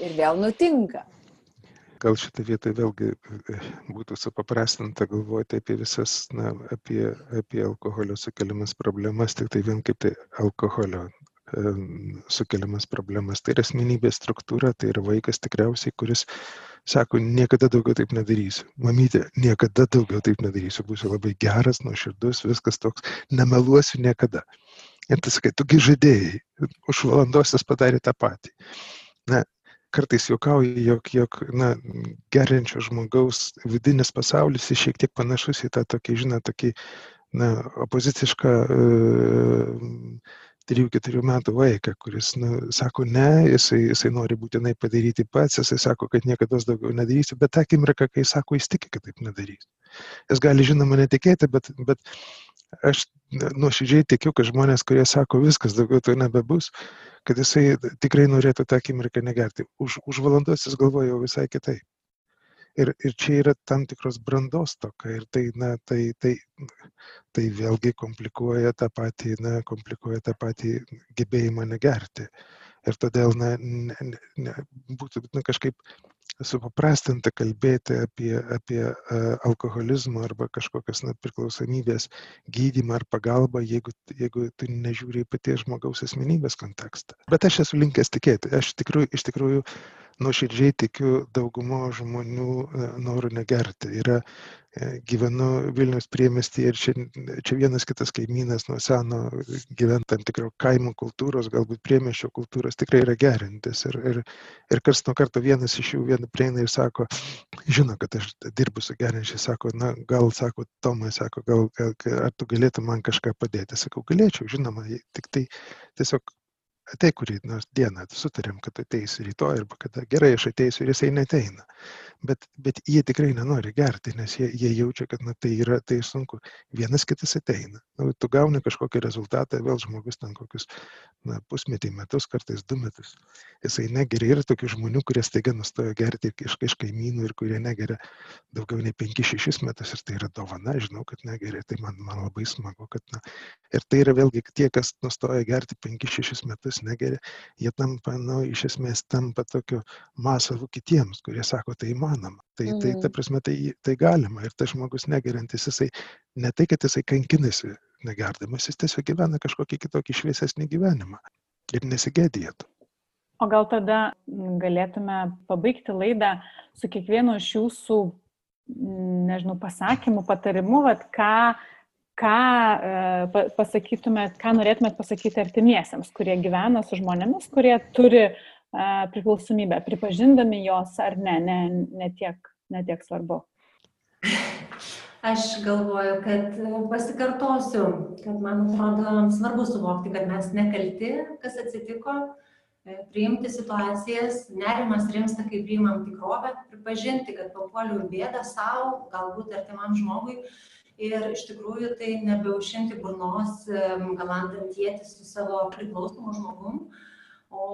ir vėl nutinka. Gal šitą vietą vėlgi e, būtų supaprastinta galvoti apie visas, na, apie, apie alkoholio sukeliamas problemas, tik tai vien kaip tai alkoholio sukeliamas problemas. Tai yra asmenybės struktūra, tai yra vaikas tikriausiai, kuris sako, niekada daugiau taip nedarysiu. Mamytė, niekada daugiau taip nedarysiu, būsiu labai geras, nuoširdus, viskas toks, nemeluosiu niekada. Ir tu sakai, tugi žadėjai, už valandos jis padarė tą patį. Na, kartais juokauju, jog, jog na, gerinčio žmogaus vidinis pasaulis šiek tiek panašus į tą tokį, žinot, tokį na, opozicišką uh, 3-4 metų vaiką, kuris nu, sako ne, jisai, jisai nori būtinai padaryti pats, jisai sako, kad niekada daugiau nedarysi, bet tą akimirką, kai sako, jis tiki, kad taip nedarys. Jis gali žinoma netikėti, bet, bet aš nuoširdžiai tikiu, kad žmonės, kurie sako, viskas daugiau to nebebus, kad jisai tikrai norėtų tą akimirką negerti. Už, už valandos jis galvoja jau visai kitaip. Ir, ir čia yra tam tikros brandos toka ir tai, na, tai, tai, tai vėlgi komplikuoja tą patį, na, komplikuoja tą patį gebėjimą negerti. Ir todėl, na, ne, ne, būtų na, kažkaip supaprastinta kalbėti apie, apie uh, alkoholizmą arba kažkokias na, priklausomybės gydymą ar pagalbą, jeigu, jeigu tu nežiūri į paties žmogaus asmenybės kontekstą. Bet aš esu linkęs tikėti. Aš tikrųjų, iš tikrųjų nuoširdžiai tikiu daugumo žmonių e, noru negerti. Yra, e, gyvenu Vilnius priemestyje ir čia, čia vienas kitas kaimynas nuo seno gyvent tam tikro kaimo kultūros, galbūt priemešio kultūros tikrai yra gerintis. Ir, ir, ir kars nuo karto vienas iš jų vieną prieina ir sako, žino, kad aš dirbu su gerinčiai, sako, na gal, sako, Tomai, sako, gal, gal ar tu galėtum man kažką padėti. Sakau, galėčiau, žinoma, tik tai tiesiog ateik kurį nors dieną, sutarėm, kad ateisi rytoj arba kada gerai aš ateisiu ir jisai neteina bet, bet jie tikrai nenori gerti, nes jie, jie jaučia, kad na, tai yra tai sunku. Vienas kitas ateina. Nu, tu gauni kažkokį rezultatą, vėl žmogus ten kokius na, pusmetį, metus, kartais du metus. Jisai negeria. Yra tokių žmonių, kurie staiga nustojo gerti iš, iš kaimynų ir kurie negeria daugiau nei 5-6 metus ir tai yra dovana, žinau, kad negeria. Tai man, man labai smagu, kad na. Ir tai yra vėlgi tie, kas nustojo gerti 5-6 metus, negeria, jie tampa, nu, iš esmės tampa tokiu masalu kitiems, kurie sako, tai įmanoma. Tai, mm. tai ta mhm. prasme, tai, tai galima. Ir tas žmogus negerintis, jisai ne tai, kad jisai kankinasi negerdamas, jis tiesiog gyvena kažkokį kitokį šviesesnį gyvenimą ir nesigėdėtų. O gal tada galėtume pabaigti laidą su kiekvienu iš jūsų, nežinau, pasakymų, patarimų, vat, ką, ką e, pasakytumėt, ką norėtumėt pasakyti artimiesiems, kurie gyvena su žmonėmis, kurie turi priklausomybę, pripažindami jos ar ne, ne, ne, tiek, ne tiek svarbu. Aš galvoju, kad pasikartosiu, kad man atrodo svarbu suvokti, kad mes nekalti, kas atsitiko, priimti situacijas, nerimas rimsta, kai priimam tikrovę, pripažinti, kad papuoliau bėdą savo, galbūt artimam žmogui ir iš tikrųjų tai nebeužimti burnos, galandant jėtis su savo priklausomu žmogum, o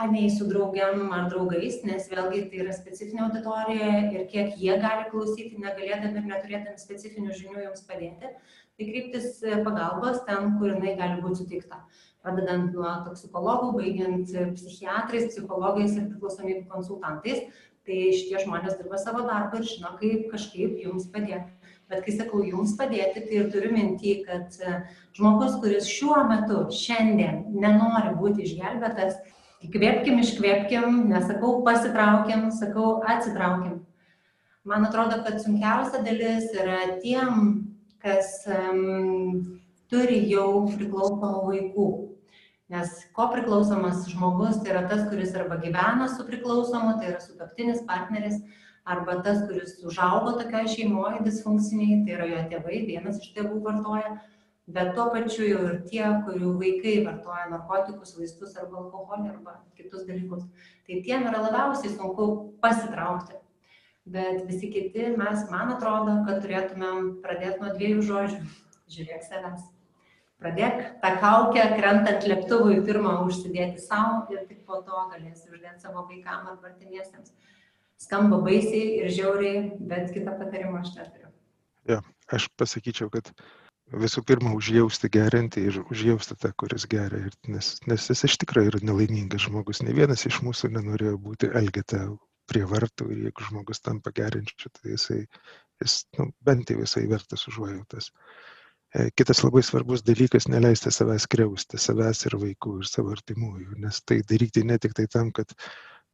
anei su draugiam ar draugais, nes vėlgi tai yra specifinė auditorija ir kiek jie gali klausyti, negalėdami ir neturėdami specifinių žinių jums padėti, tai kryptis pagalbos ten, kur jinai gali būti suteikta. Pradedant nuo toksikologų, baigiant psichiatrais, psichologais ir priklausomybių konsultantais, tai šitie žmonės dirba savo darbą ir žino, kaip kažkaip jums padėti bet kai sakau jums padėti, tai ir turiu mintį, kad e, žmogus, kuris šiuo metu, šiandien nenori būti išgelbėtas, įkvėpkim, iškvėpkim, nesakau pasitraukim, sakau atsitraukim. Man atrodo, kad sunkiausia dalis yra tiem, kas um, turi jau priklausomų vaikų. Nes ko priklausomas žmogus tai yra tas, kuris arba gyvena su priklausomu, tai yra sutoktinis partneris, arba tas, kuris užaugo tokiai šeimoje disfunkciniai, tai yra jo tėvai, vienas iš tėvų vartoja, bet tuo pačiu jau ir tie, kurių vaikai vartoja narkotikus, vaistus arba alkoholį arba kitus dalykus. Tai tiem yra labiausiai sunku pasitraukti. Bet visi kiti mes, man atrodo, kad turėtumėm pradėti nuo dviejų žodžių. Žiūrėk savęs. Pradėk tą kaukę, krentant lėktuvui, pirmą užsidėti savo ir tik po to galėsi uždėti savo vaikam ar artimiesiems skamba baisiai ir žiauriai, bet kitą patarimą aš neturiu. Ja, aš pasakyčiau, kad visų pirma užjausti geriantį ir užjausti tą, kuris geria. Ir nes, nes jis iš tikrųjų yra nelaimingas žmogus. Ne vienas iš mūsų nenorėjo būti elgeta prie vartų ir jeigu žmogus tampa gerinčiu, tai jisai, jis, nu, bent jau jisai vertas užuojautas. E, kitas labai svarbus dalykas - neleisti savęs kreusti, savęs ir vaikų ir savo artimųjų, nes tai daryti ne tik tai tam, kad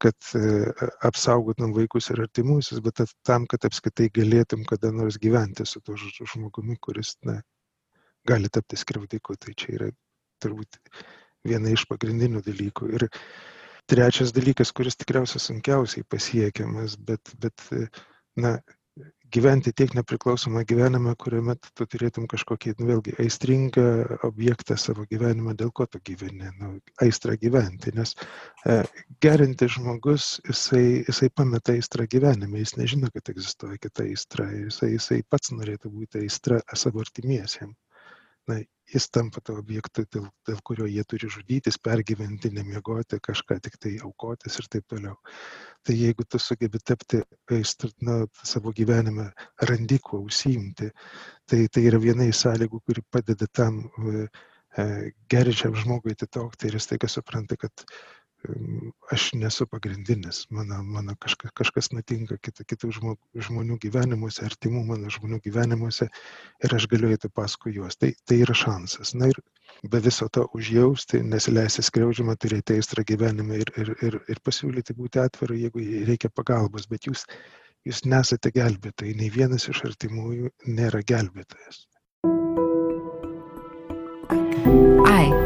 kad e, apsaugotum vaikus ir artimuosius, bet tam, kad apskaitai galėtum kada nors gyventi su tuo žmogumi, kuris na, gali tapti skriaudiku. Tai čia yra turbūt viena iš pagrindinių dalykų. Ir trečias dalykas, kuris tikriausiai sunkiausiai pasiekiamas, bet, bet na, gyventi tiek nepriklausomą gyvenimą, kuriame tu turėtum kažkokį, nu, vėlgi, aistringą objektą savo gyvenimą, dėl ko tu gyveni, nu, aistrą gyventi. Nes e, gerinti žmogus, jisai, jisai pameta aistrą gyvenime, jis nežino, kad egzistuoja kita aistra, jisai, jisai pats norėtų būti aistra savo artimiesiems. Na, jis tampa to objektu, dėl, dėl kurio jie turi žudytis, pergyventi, nemiegoti, kažką tik tai aukotis ir taip toliau. Tai jeigu tu sugebi tapti na, savo gyvenime, randi kuo užsiimti, tai tai yra viena iš sąlygų, kuri padeda tam e, gerinčiam žmogui atitokti ir jis taiga supranta, kad aš nesu pagrindinis, mano, mano kažka, kažkas nutinka kita, kitų žmonių gyvenimuose, artimų mano žmonių gyvenimuose ir aš galiu eiti paskui juos. Tai, tai yra šansas. Na ir be viso to užjausti, nesileisti skriaudžiamą, turėti aistrą gyvenime ir, ir, ir, ir pasiūlyti būti atviru, jeigu reikia pagalbos, bet jūs, jūs nesate gelbėtojai, nei vienas iš artimųjų nėra gelbėtojas. Ai,